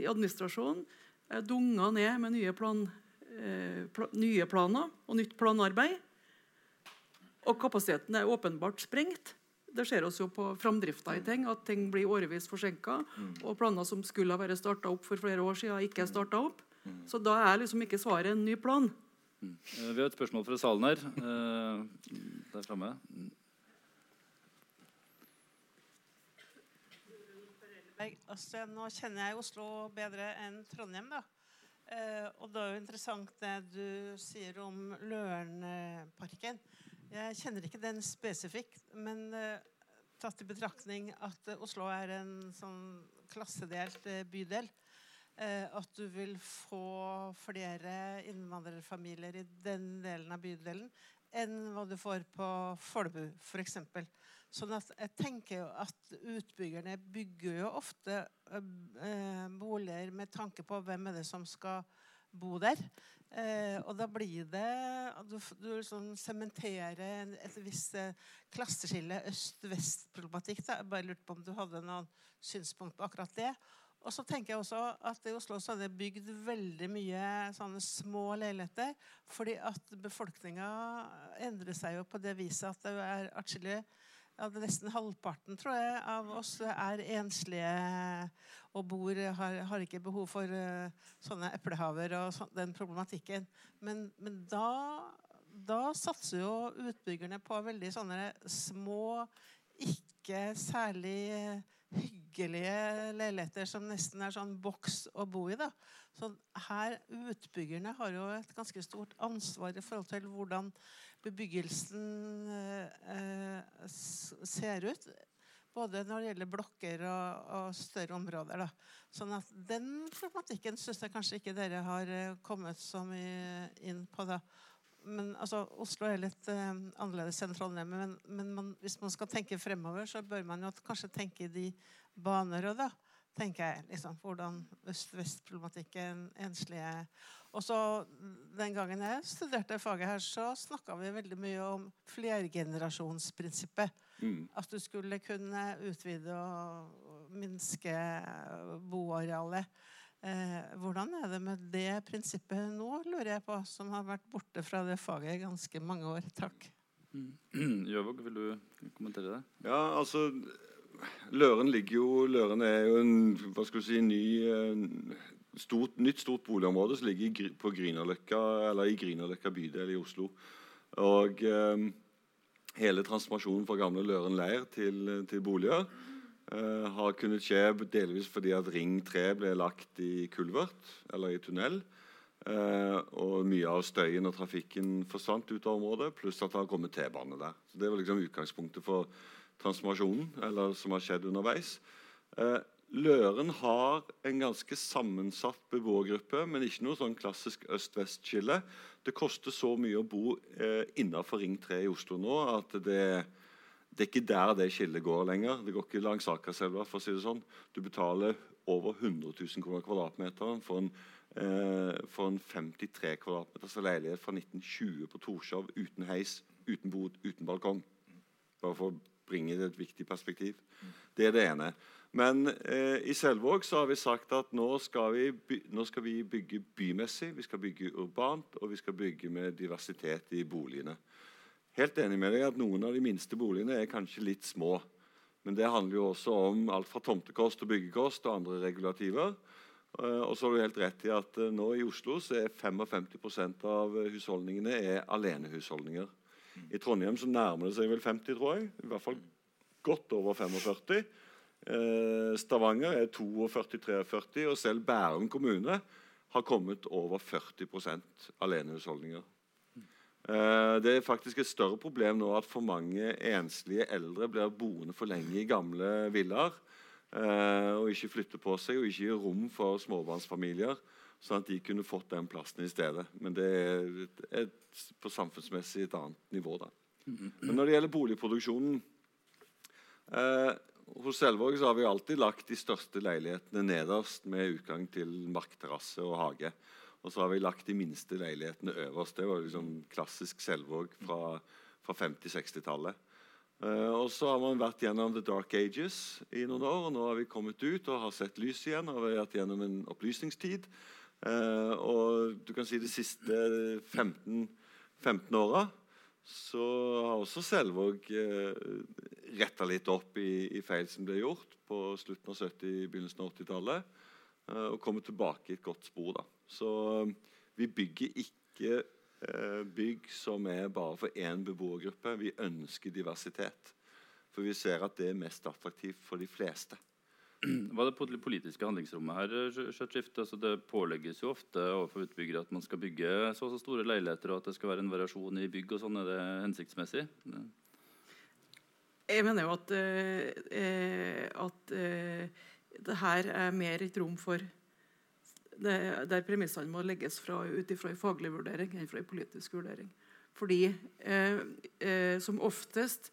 i administrasjonen er dunga ned med nye, plan, pl nye planer og nytt planarbeid. Og kapasiteten er åpenbart sprengt. Det ser oss jo på framdrifta i ting, at ting blir årevis forsinka. Mm. Og planer som skulle ha vært starta opp for flere år siden, ikke er starta opp. Mm. Så da er liksom ikke svaret en ny plan. Mm. Vi har et spørsmål fra salen her. Eh, der framme. Altså, nå kjenner jeg Oslo bedre enn Trondheim. da. Eh, og det er jo interessant det du sier om Lørenparken. Jeg kjenner ikke den spesifikt, men uh, tatt i betraktning at uh, Oslo er en sånn klassedelt uh, bydel, at du vil få flere innvandrerfamilier i den delen av bydelen enn hva du får på Folbu, f.eks. Sånn at jeg tenker jo at utbyggerne bygger jo ofte boliger med tanke på hvem er det som skal bo der. Eh, og da blir det Du, du liksom sementerer et visst eh, klasseskille, øst-vest-problematikk. Jeg bare lurte på om du hadde noen synspunkt på akkurat det. Og så tenker jeg også at I Oslo så er det bygd veldig mye sånne små leiligheter. Fordi at befolkninga endrer seg jo på det viset at det er atskillig ja, Nesten halvparten tror jeg, av oss er enslige og bor, har, har ikke behov for uh, sånne eplehaver og så, den problematikken. Men, men, da da satser jo utbyggerne på veldig sånne små, ikke særlig eh, hyggelige leiligheter som nesten er sånn boks å bo i. da. Så her, Utbyggerne har jo et ganske stort ansvar i forhold til hvordan bebyggelsen eh, eh ser ut. Både når det gjelder blokker og, og større områder. Da. Sånn at Den problematikken syns jeg kanskje ikke dere har eh, kommet så mye inn på. da. Men altså, Oslo er litt eh, annerledes enn Trondheim. Men, men man, hvis man skal tenke fremover, så bør man jo kanskje tenke i de baner òg, da. Tenker jeg. Liksom, hvordan øst-vest-problematikken, enslige og så Den gangen jeg studerte faget her, så snakka vi veldig mye om flergenerasjonsprinsippet. Mm. At du skulle kunne utvide og minske boarealet. Eh, hvordan er det med det prinsippet nå, lurer jeg på, som har vært borte fra det faget i ganske mange år? Takk. Mm. Jøvåg, vil du kommentere det? Ja, altså Løren ligger jo Løren er jo en hva skal du si, ny stort, nytt stort boligområde som ligger på Grünerløkka, eller i Grünerløkka bydel i Oslo. Og eh, hele transformasjonen fra gamle Løren leir til, til boliger eh, har kunnet skje delvis fordi at Ring 3 ble lagt i kulvert, eller i tunnel. Eh, og mye av støyen og trafikken forsvant ut av området, pluss at det har kommet T-bane der. Så Det var liksom utgangspunktet for transformasjonen eller som har skjedd underveis. Uh, Løren har en ganske sammensatt beboergruppe, men ikke noe sånn klassisk øst-vest-skille. Det koster så mye å bo eh, innenfor Ring 3 i Oslo nå at det, det, er ikke der det skillet går lenger. Det går ikke langs Akerselva. for å si det sånn. Du betaler over 100 000 kroner kvadratmeteren for en, eh, for en 53 kvadratmeters leilighet fra 1920 på Torshov uten heis, uten bod, uten balkong. Bare for å bringe det et viktig perspektiv. Det er det ene. Men eh, i Selvåg så har vi sagt at nå skal, vi, nå skal, vi, bygge bymessig, vi skal bygge urbant, og vi skal bygge med diversitet i boligene. Helt enig med deg at Noen av de minste boligene er kanskje litt små. Men det handler jo også om alt fra tomtekost og byggekost og andre regulativer. Eh, og så har du helt rett i at eh, nå i Oslo så er 55% av husholdningene er alenehusholdninger. I Trondheim så nærmer det seg vel 50, tror jeg. I hvert fall godt over 45. Eh, Stavanger er 42-43, og selv Bærum kommune har kommet over 40% alenehusholdninger. Eh, det er faktisk et større problem nå at for mange enslige eldre blir boende for lenge i gamle villaer. Eh, og ikke flytter på seg og ikke gir rom for småbarnsfamilier. Sånn at de kunne fått den plassen i stedet. Men det er, et, på samfunnsmessig et annet nivå. da. Men når det gjelder boligproduksjonen eh, hos Selvåg har vi alltid lagt de største leilighetene nederst med utgang til markterrasse og hage. Og så har vi lagt de minste leilighetene øverst. Det var liksom klassisk Selvåg fra, fra 50-60-tallet. Uh, eh, og så har man vært gjennom The Dark Ages i noen år. og Nå har vi kommet ut og har sett lys igjen og vi har vært gjennom en opplysningstid. Uh, og du kan si de siste 15, 15 åra så har også Selvåg eh, retta litt opp i, i, feil som ble gjort på slutten av 70- begynnelsen av 80-tallet. eh, og kommer tilbake i et godt spor. da. Så um, vi bygger ikke uh, bygg som er bare for én beboergruppe. Vi ønsker diversitet. For vi ser at det er mest attraktivt for de fleste. Hva er det politiske handlingsrommet her? Altså det pålegges jo ofte overfor utbyggere at man skal bygge så og så store leiligheter, og at det skal være en variasjon i bygg. og sånn. Er det hensiktsmessig? Jeg mener jo at, eh, at eh, det her er mer et rom for det, Der premissene må legges ut ifra en faglig vurdering enn fra en politisk vurdering. Fordi eh, eh, som oftest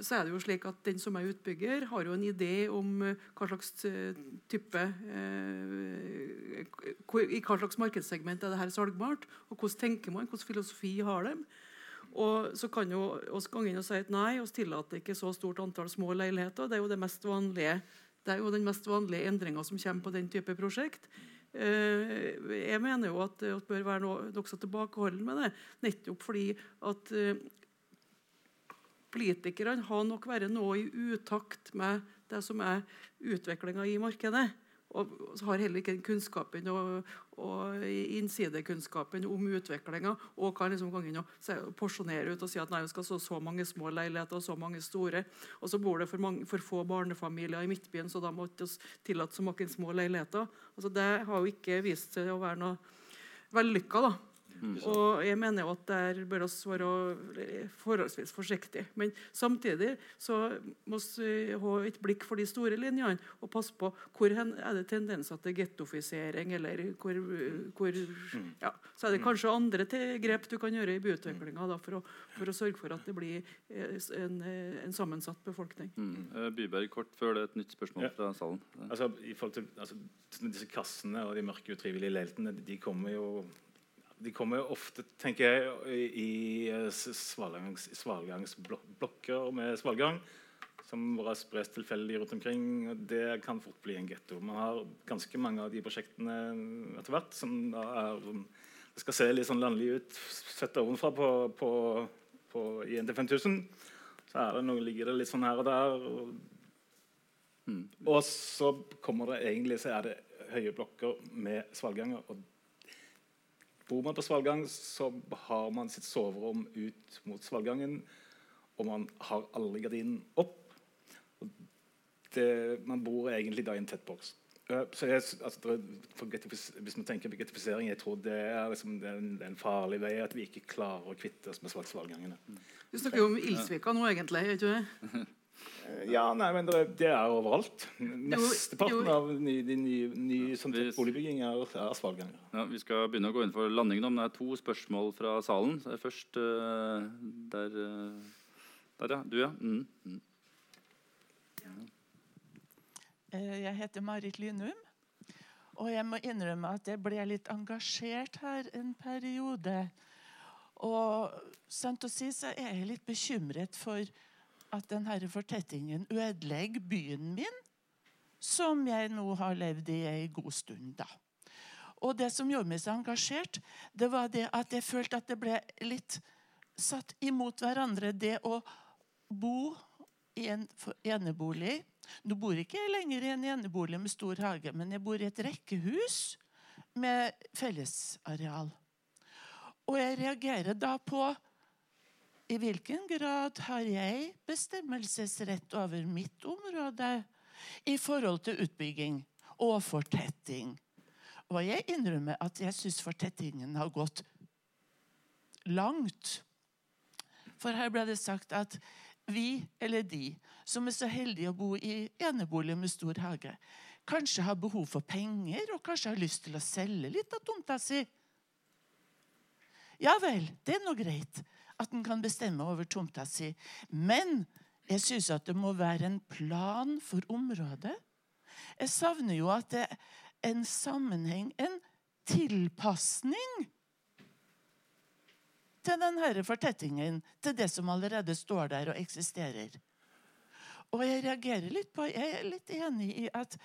så er det jo slik at den som er utbygger, har jo en idé om eh, hva slags eh, type I hva slags markedssegment er det her salgbart, og hvordan tenker man, hvordan filosofi har de? Og så kan jo oss gå inn og si at nei, vi tillater ikke så stort antall små leiligheter. Det er jo, det mest vanlige, det er jo den mest vanlige endringa som kommer på den type prosjekt. Eh, jeg mener jo at det bør være nokså tilbakeholden med det, nettopp fordi at eh, politikerne har nok vært noe i utakt med det som er utviklinga i markedet. og har heller ikke kunnskapen og, og innsidekunnskapen om utviklinga. Og kan liksom gå inn og porsjonere ut og si at nei, vi skal så, så mange små leiligheter og så mange store. Og så bor det for, mange, for få barnefamilier i Midtbyen, så da måtte vi tillate så mange små leiligheter. Altså, det har jo ikke vist seg å være noe vellykka. da. Mm. Og jeg mener jo at der bør oss være forholdsvis forsiktige. Men samtidig så må vi ha et blikk for de store linjene og passe på hvor er det tendenser til gettofisering. eller hvor, hvor mm. ja. Så er det kanskje andre grep du kan gjøre i byutviklinga for, for, å sørge for at det blir eh, en, en sammensatt befolkning. Mm. Eh, Byberg, kort før det er et nytt spørsmål ja. fra salen. Altså, i forhold til altså, Disse kassene og de mørke, utrivelige leilighetene de kommer jo de kommer jo ofte tenker jeg, i svalgangs, svalgangsblokker med svalgang som bare spres tilfeldig rundt omkring. Det kan fort bli en getto. Man har ganske mange av de prosjektene etter hvert som er skal se litt sånn landlig ut sett ovenfra på, på, på, i NT 5000. Så det noe, ligger det litt sånn her og der. Og, mm. og så kommer det egentlig så er det høye blokker med svalganger. og Bor man på Svalgang, så har man sitt soverom ut mot Svalgangen. Og man har alle gardinen opp. Det, man bor egentlig da i en tett boks. Uh, så jeg, altså, hvis man tenker på getifisering, jeg tror det er, liksom, det er, en, det er en farlig vei at vi ikke klarer å kvitte oss med svalgangene. Du snakker jo om Ildsvika nå, egentlig. ikke det? Ja, nei, men det, det er overalt. Mesteparten av ny, de nye, nye sånn boligbygging er, er svalganger. Ja, vi skal begynne å gå inn for landing nå, men det er to spørsmål fra salen. Først uh, der, uh, der, ja. Du, ja. Mm. Mm. Eh, jeg heter Marit Lynum. Og jeg må innrømme at jeg ble litt engasjert her en periode. Og sant å si så er jeg litt bekymret for at denne fortettingen ødelegger byen min, som jeg nå har levd i ei god stund. da. Og Det som gjorde meg så engasjert, det var det at jeg følte at det ble litt satt imot hverandre. Det å bo i en enebolig Nå bor ikke jeg lenger i en enebolig med stor hage, men jeg bor i et rekkehus med fellesareal. Og jeg reagerer da på i hvilken grad har jeg bestemmelsesrett over mitt område i forhold til utbygging og fortetting? Og jeg innrømmer at jeg syns fortettingen har gått langt. For her ble det sagt at vi, eller de, som er så heldige å bo i enebolig med stor hage, kanskje har behov for penger og kanskje har lyst til å selge litt av tomta si. Ja vel, det er nå greit at en kan bestemme over tomta si. Men jeg syns at det må være en plan for området. Jeg savner jo at det er en sammenheng, en tilpasning til denne fortettingen, til det som allerede står der og eksisterer. Og jeg reagerer litt på, jeg er litt enig i at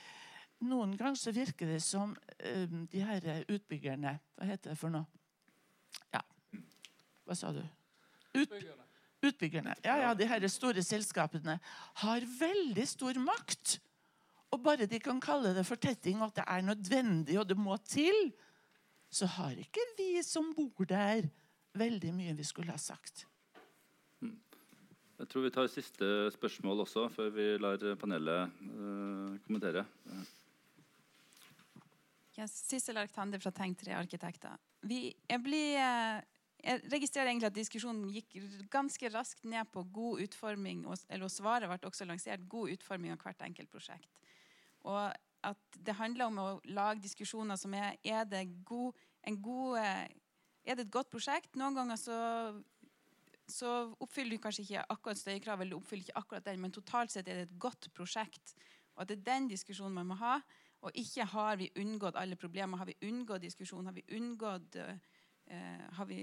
noen ganger så virker det som uh, de her utbyggerne Hva heter det for noe? Ja, hva sa du? Ut, utbyggerne. Ja, ja, de her store selskapene har veldig stor makt. Og bare de kan kalle det fortetting, og at det er nødvendig og det må til, så har ikke vi som bor der, veldig mye vi skulle ha sagt. Hmm. Jeg tror vi tar siste spørsmål også, før vi lar panelet uh, kommentere. Ja, Sissel Arctander fra Tenk 3 Arkitekter. Vi, jeg blir eh, jeg registrerer egentlig at diskusjonen gikk ganske raskt ned på god utforming, eller svaret ble også lansert god utforming av hvert enkelt prosjekt. Og at det handler om å lage diskusjoner som er er det, god, god, eh, er det et godt prosjekt. Noen ganger så, så oppfyller du kanskje ikke akkurat støykrav, eller oppfyller ikke akkurat den, men totalt sett er det et godt prosjekt. Og at det er den diskusjonen man må ha. Og ikke har vi unngått alle problemer. Har vi unngått diskusjon? Har vi unngått uh, har vi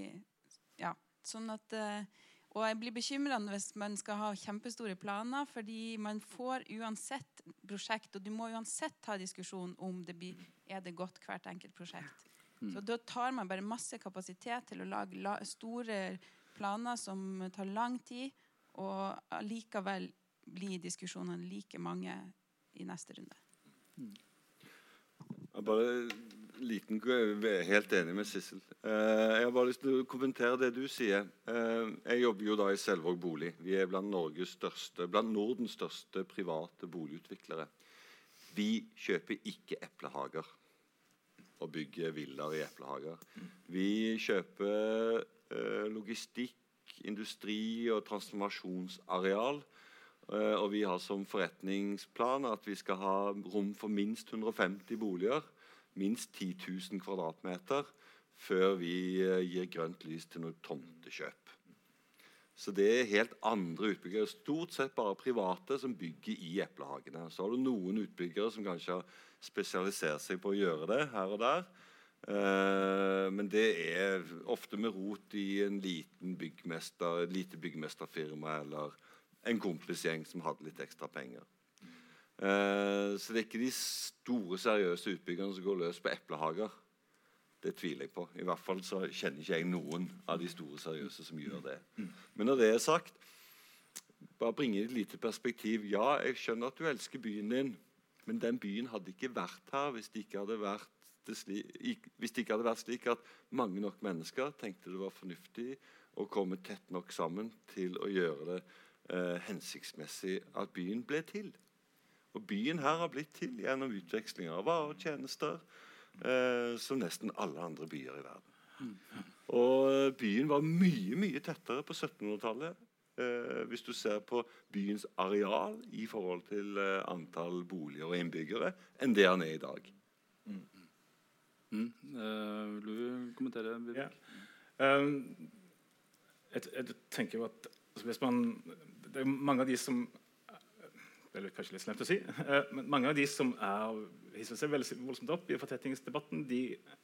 Ja. Sånn at eh, og jeg blir bekymra hvis man skal ha kjempestore planer, fordi man får uansett prosjekt, og du må uansett ta diskusjon om det blir, er det godt hvert enkelt prosjekt. Mm. Så Da tar man bare masse kapasitet til å lage la, store planer som tar lang tid, og allikevel blir diskusjonene like mange i neste runde. Mm. bare liten, helt enig med Sissel. Eh, jeg har bare lyst til å kommentere det du sier. Eh, jeg jobber jo da i Selvåg bolig. Vi er blant, Norges største, blant Nordens største private boligutviklere. Vi kjøper ikke eplehager og bygger villaer i eplehager. Vi kjøper eh, logistikk, industri og transformasjonsareal. Og vi har som forretningsplan at vi skal ha rom for minst 150 boliger minst 10 000 kvadratmeter før vi eh, gir grønt lys til noe tomtekjøp. Så det er helt andre utbyggere. Stort sett bare private som bygger i eplehagene. Så har du noen utbyggere som kanskje har spesialisert seg på å gjøre det her og der. Uh, men det er ofte med rot i en liten byggmester, lite byggmesterfirma eller en kompisgjeng som hadde litt ekstra penger. Uh, så det er ikke de store, seriøse utbyggerne som går løs på eplehager. Det tviler jeg på. I hvert fall så kjenner ikke jeg noen av de store, seriøse som gjør det. Men når det er sagt, bare bringe et lite perspektiv. Ja, jeg skjønner at du elsker byen din, men den byen hadde ikke vært her hvis det ikke hadde vært, det slik, det ikke hadde vært slik at mange nok mennesker tenkte det var fornuftig å komme tett nok sammen til å gjøre det eh, hensiktsmessig at byen ble til. Og byen her har blitt til gjennom utveksling av varer og tjenester, eh, som nesten alle andre byer i verden. Og eh, byen var mye, mye tettere på 1700-tallet. Eh, hvis du ser på byens areal i forhold til eh, antall boliger og innbyggere, enn det han er i dag. Mm. Mm. Uh, vil du kommentere? Ja. Um, jeg, jeg, tenker jo at altså, hvis man, Det er mange av de som det er kanskje litt slemt å si, eh, men mange av de som er, hisser seg voldsomt opp i fortettingsdebatten, de,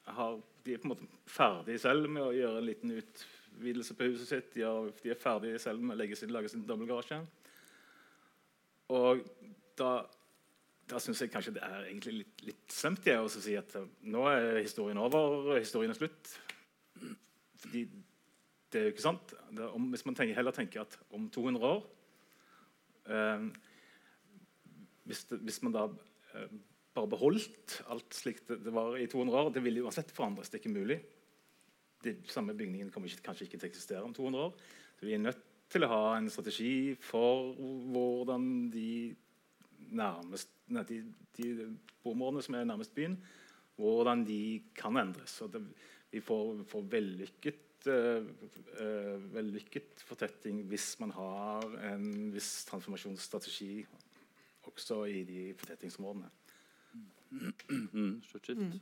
har, de, er på en måte ferdige selv med å gjøre en liten utvidelse på huset sitt. De, har, de er ferdige selv med å legge sin, lage sin dobbeltgarasje. Og da, da syns jeg kanskje det er egentlig litt, litt slemt å si at eh, nå er historien over, historien er slutt. Fordi det er jo ikke sant. Om, hvis man tenker, heller tenker at om 200 år eh, hvis, det, hvis man da eh, bare beholdt alt slik det, det, var i 200 år Det ville uansett forandres. Det er ikke mulig. De samme bygningen kommer ikke, kanskje ikke til å eksistere om 200 år. Så vi er nødt til å ha en strategi for hvordan de, nærmest, nei, de, de områdene som er nærmest byen, hvordan de kan endres. Det, vi får, får vellykket, uh, uh, vellykket fortetting hvis man har en viss transformasjonsstrategi også i de fortettingsområdene. Mm. mm.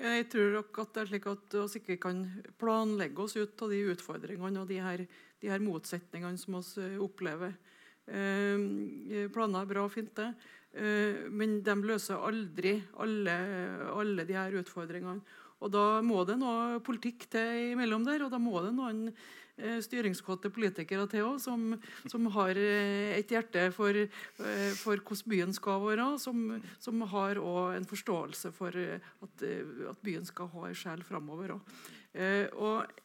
Jeg tror nok at det er slik at vi ikke kan planlegge oss ut av de utfordringene og de her, de her motsetningene som vi eh, opplever. Eh, planer er bra og fint, det. Eh, men de løser aldri alle, alle de her utfordringene. Og Da må det noe politikk til imellom der, og da må det noen Eh, styringskåte politikere til òg, som, som, har eh, et hjerte for, eh, for, hvordan byen skal være, som, som har en forståelse for at, at, byen skal ha en sjel framover. Og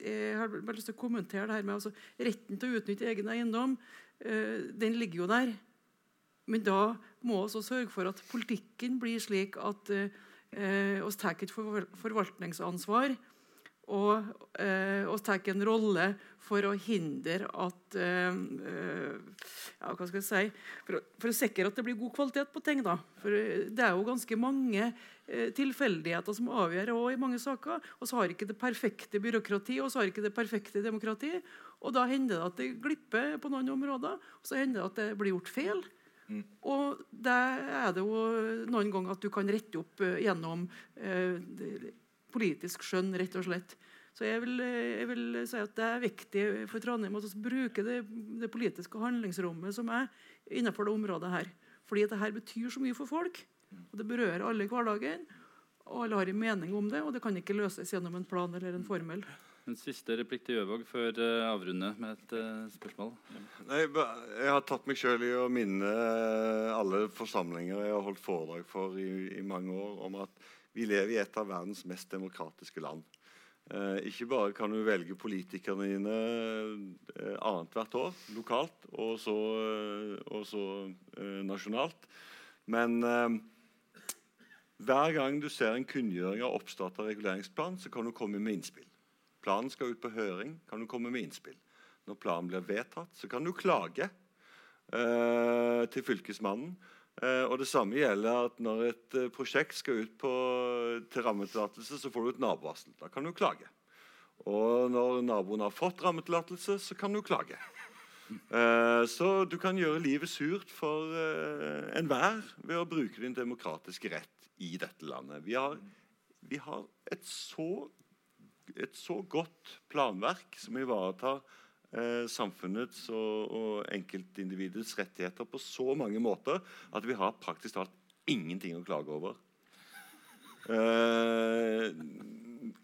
jeg har bare lyst til å kommentere det her med altså, Retten til å utnytte egen eiendom den ligger jo der. Men da må vi sørge for at politikken blir slik at vi oss tar et forvaltningsansvar og, eh, oss tar en rolle for å hindre at eh, eh, ja, hva skal jeg si, for å, for, å, sikre at det blir god kvalitet på ting. da. For Det er jo ganske mange eh, tilfeldigheter som avgjør også i mange saker. Og så har ikke det perfekte byråkrati og så har ikke det perfekte demokrati. Og da hender det at det glipper på noen områder, og så hender det at det blir gjort feil. Mm. Og det er det jo noen ganger at du kan rette opp eh, gjennom eh, politisk skjønn, rett og slett. Så jeg vil, jeg vil, si at det er viktig for Trondheim å bruke det, det, politiske handlingsrommet som er innenfor det området her. Fordi dette betyr så mye for folk. og Det berører alle i hverdagen. og Alle har en mening om det, og det kan ikke løses gjennom en plan eller en formel. En siste replikk til Gjøvåg før uh, avrunder med et uh, spørsmål. Nei, jeg har tatt meg sjøl i å minne alle forsamlinger jeg har holdt foredrag for i, i mange år, om at vi lever i et av verdens mest demokratiske land. Eh, ikke bare kan du velge politikerne dine eh, annethvert år lokalt og så, eh, og så eh, nasjonalt. Men eh, Hver gang du ser en kunngjøring av oppstart av reguleringsplan, så kan du komme med innspill. Planen skal ut på høring, kan du komme med innspill. Når planen blir vedtatt, så kan du klage eh, til Fylkesmannen. Eh, og Det samme gjelder at når et eh, prosjekt skal ut på, til rammetillatelse, så får du et nabovarsel. Da kan du klage. Og når naboen har fått rammetillatelse, så kan du klage. Eh, så du kan gjøre livet surt for eh, enhver ved å bruke din demokratiske rett i dette landet. Vi har, vi har et, så, et så godt planverk som ivaretar eh, samfunnets og, og enkeltindividets rettigheter på så mange måter at vi har praktisk talt ingenting å klage over. Eh,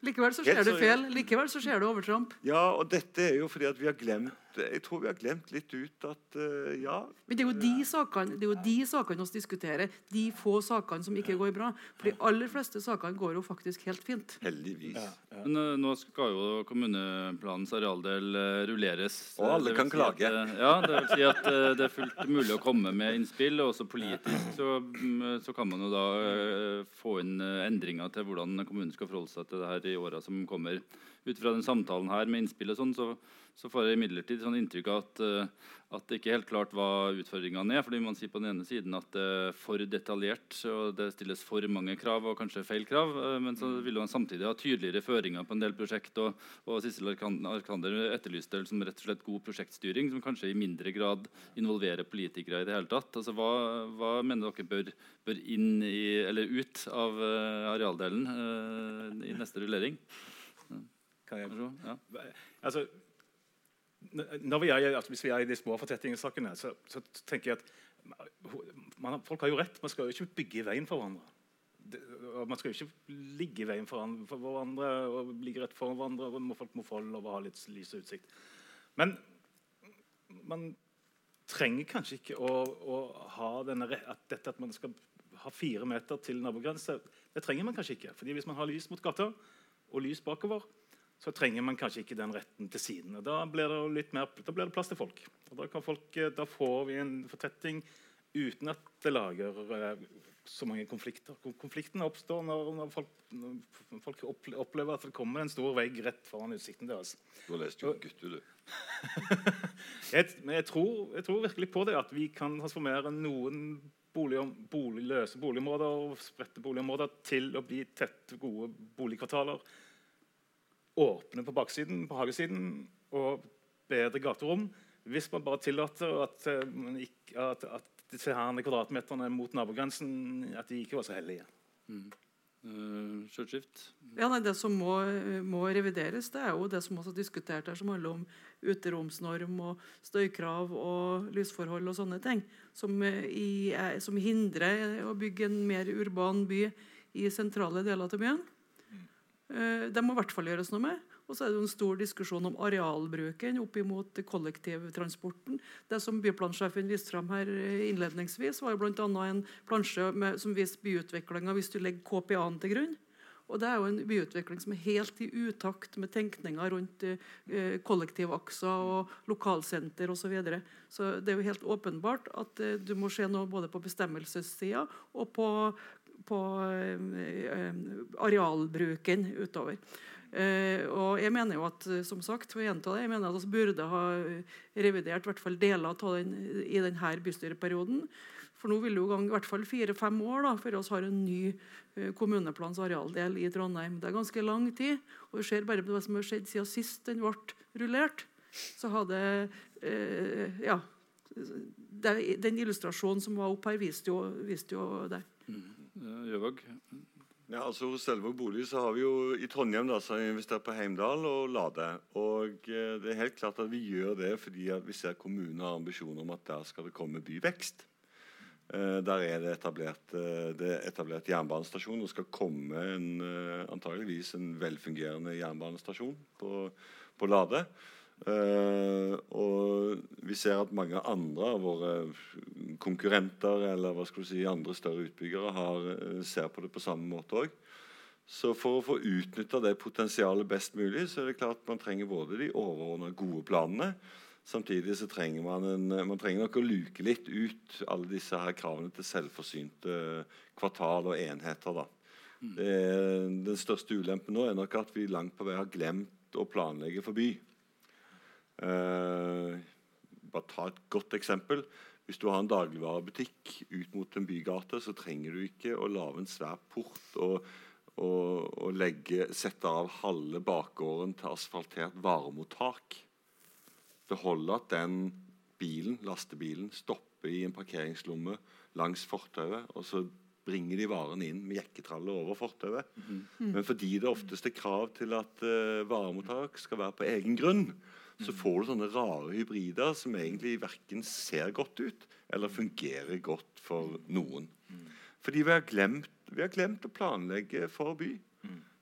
Likevel så skjer det feil. Likevel så skjer det overtramp. ja, og dette er jo fordi at vi har glemt Jeg tror vi har glemt litt ut at uh, ja, Men det er jo de sakene, det er jo de sakene vi diskuterer. De få sakene som ikke går bra. For de aller fleste sakene går jo faktisk helt fint. heldigvis. Men uh, nå skal jo kommuneplanens arealdel uh, rulleres. Og alle kan si klage. At, eh, ja, det vil si at eh, det er fullt mulig å komme med innspill. Og også politisk så, mm, så kan man jo da eh, få inn eh, endringer til hvordan kommunen skal forholde seg til det her i åra som kommer. Ut fra den samtalen her med innspill og sånn, så, så får jeg imidlertid sånn inntrykk av at, eh, at det ikke er helt klart hva utfordringene er. fordi man sier på den ene siden at det er for detaljert og det stilles for mange krav og kanskje feil krav. eh, Men så vil man samtidig ha tydeligere føringer på en del prosjekt. Og, og Sissel Arkander etterlyste liksom rett og slett god prosjektstyring som kanskje i mindre grad involverer politikere i det hele tatt. Altså, hva, hva mener dere bør, bør inn i, eller ut av eh, arealdelen i neste rullering? Kan jeg, Ja. altså, er, altså, hvis vi er i de små fortettingssakene, så, så tenker jeg at man, folk har jo rett. Man skal jo ikke bygge i veien for hverandre. Det, man skal jo ikke ligge i veien for hverandre og ligge rett foran hverandre. og Folk må få lov å ha litt lys og utsikt. Men man trenger kanskje ikke å, å ha denne at dette at man skal ha fire meter til nabogrense. Det trenger man kanskje ikke. fordi hvis man har lys mot gata og lys bakover, så trenger man kanskje ikke den retten til siden. Da blir det, litt mer, da blir det plass til folk. Og da, kan folk, eh, da får vi en fortetting uten at det lager eh, så mange konflikter. Konflikten oppstår når, når folk, når folk opple- opplever at det kommer en stor vegg rett foran utsikten deres. Du har lest jo gutter, du. Jeg, jeg tror, jeg tror virkelig på det, at vi kan transformere noen bolig, løse boligområder og spredte boligområder til å bli tette, gode boligkvartaler. Åpne på baksiden, på hagesiden, og bedre gaterom. Hvis man bare tillater at, eh, at, at disse herne kvadratmeterne mot nabogrensen at de ikke var så hellige. Uh, Ja, nei, Det som må, må revideres, det er jo det som også er diskutert her, som handler om uteromsnorm og støykrav og lysforhold og sånne ting. Som, eh, i, som hindrer å bygge en mer urban by i sentrale deler av byen. Eh, Det må i hvert fall gjøres noe med. Og så er det jo en stor diskusjon om arealbruken opp mot kollektivtransporten. Det som byplansjefen viste fram her eh, innledningsvis, var jo annet en plansje med, som viste byutviklinga hvis du legger KPA-en til grunn. Og Det er jo en byutvikling som er helt i utakt med tenkninga rundt eh, kollektivakser og lokalsenter osv. Så, videre. så det er jo helt åpenbart at eh, du må se noe både på bestemmelsessida og på, på eh, eh, arealbruken utover. Eh, og jeg mener jo at som sagt, for å gjenta det, jeg mener at vi burde ha revidert hvert fall deler av den i denne bystyreperioden. For nå vil det jo gang i hvert fall fire-fem år da, før vi har en ny kommuneplans arealdel i Trondheim. Det er ganske lang tid. Og vi ser bare på det som har skjedd siden sist den ble rullert. Så hadde eh, ja, det, Den illustrasjonen som var oppe her, viste jo, viste jo det. Uh, Gjøvåg? Ja, altså Hos Selvåg bolig så har vi jo i Trondheim da, så har vi investert på Heimdal og Lade. Og eh, det er helt klart at vi gjør det fordi at vi ser kommunen har ambisjoner om at der skal det komme byvekst. Eh, der er det etablert, eh, det er etablert jernbanestasjon. Det skal komme en, eh, antageligvis en velfungerende jernbanestasjon på, på Lade. Eh, og vi ser at mange andre av våre konkurrenter eller hva skal du si, andre større utbyggere har, eh, ser på det på samme måte òg. Så for å få utnytta det potensialet best mulig, så er det klart man trenger både de overordna gode planene, Samtidig så trenger man, en, man trenger nok å luke litt ut alle disse her kravene til selvforsynte kvartal og enheter. da. Det er, den største ulempen nå er nok at vi langt på vei har glemt å planlegge for by. Eh, bare ta et godt eksempel. Hvis du har en dagligvarebutikk ut mot en bygate, så trenger du ikke å lage en svær port og, og, og legge, sette av halve bakgården til asfaltert varemottak. Det holder at den bilen, lastebilen stopper i en parkeringslomme langs fortauet, og så bringer de varene inn med jekketrallet over fortauet. Men fordi det oftest er krav til at uh, varemottak skal være på egen grunn, så får du sånne rare hybrider som egentlig verken ser godt ut eller fungerer godt for noen. Fordi vi har glemt, vi har glemt å planlegge for by.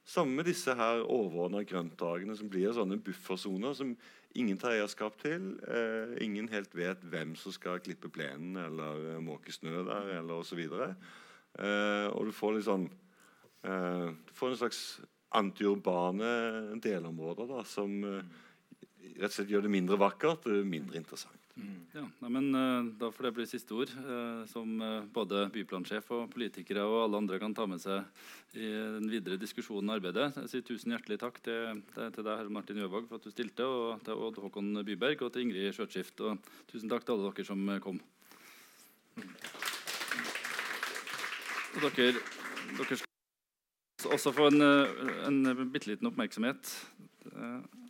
Samme med disse her overordna grøntdagene som blir sånne buffersoner som ingen tar eierskap til. Eh, ingen helt vet hvem som skal klippe plenen eller måke snø der, eller osv. Eh, og du får litt sånn eh, Du får en slags antiurbane delområder da, som eh, rett og slett gjør det mindre vakkert og mindre interessant. Ja, nei, men eh, Da får det bli siste ord, eh, som eh, både byplansjef og politikere og alle andre kan ta med seg i den videre diskusjonen og arbeidet. Jeg sier Tusen hjertelig takk til, til, deg, Herre Martin Jøvåg, for at du stilte, og til Odd Håkon Byberg og til Ingrid Skjøtskift. Og tusen takk til alle dere som kom. Og dere, dere skal også få en, eh, en bitte liten oppmerksomhet. Eh,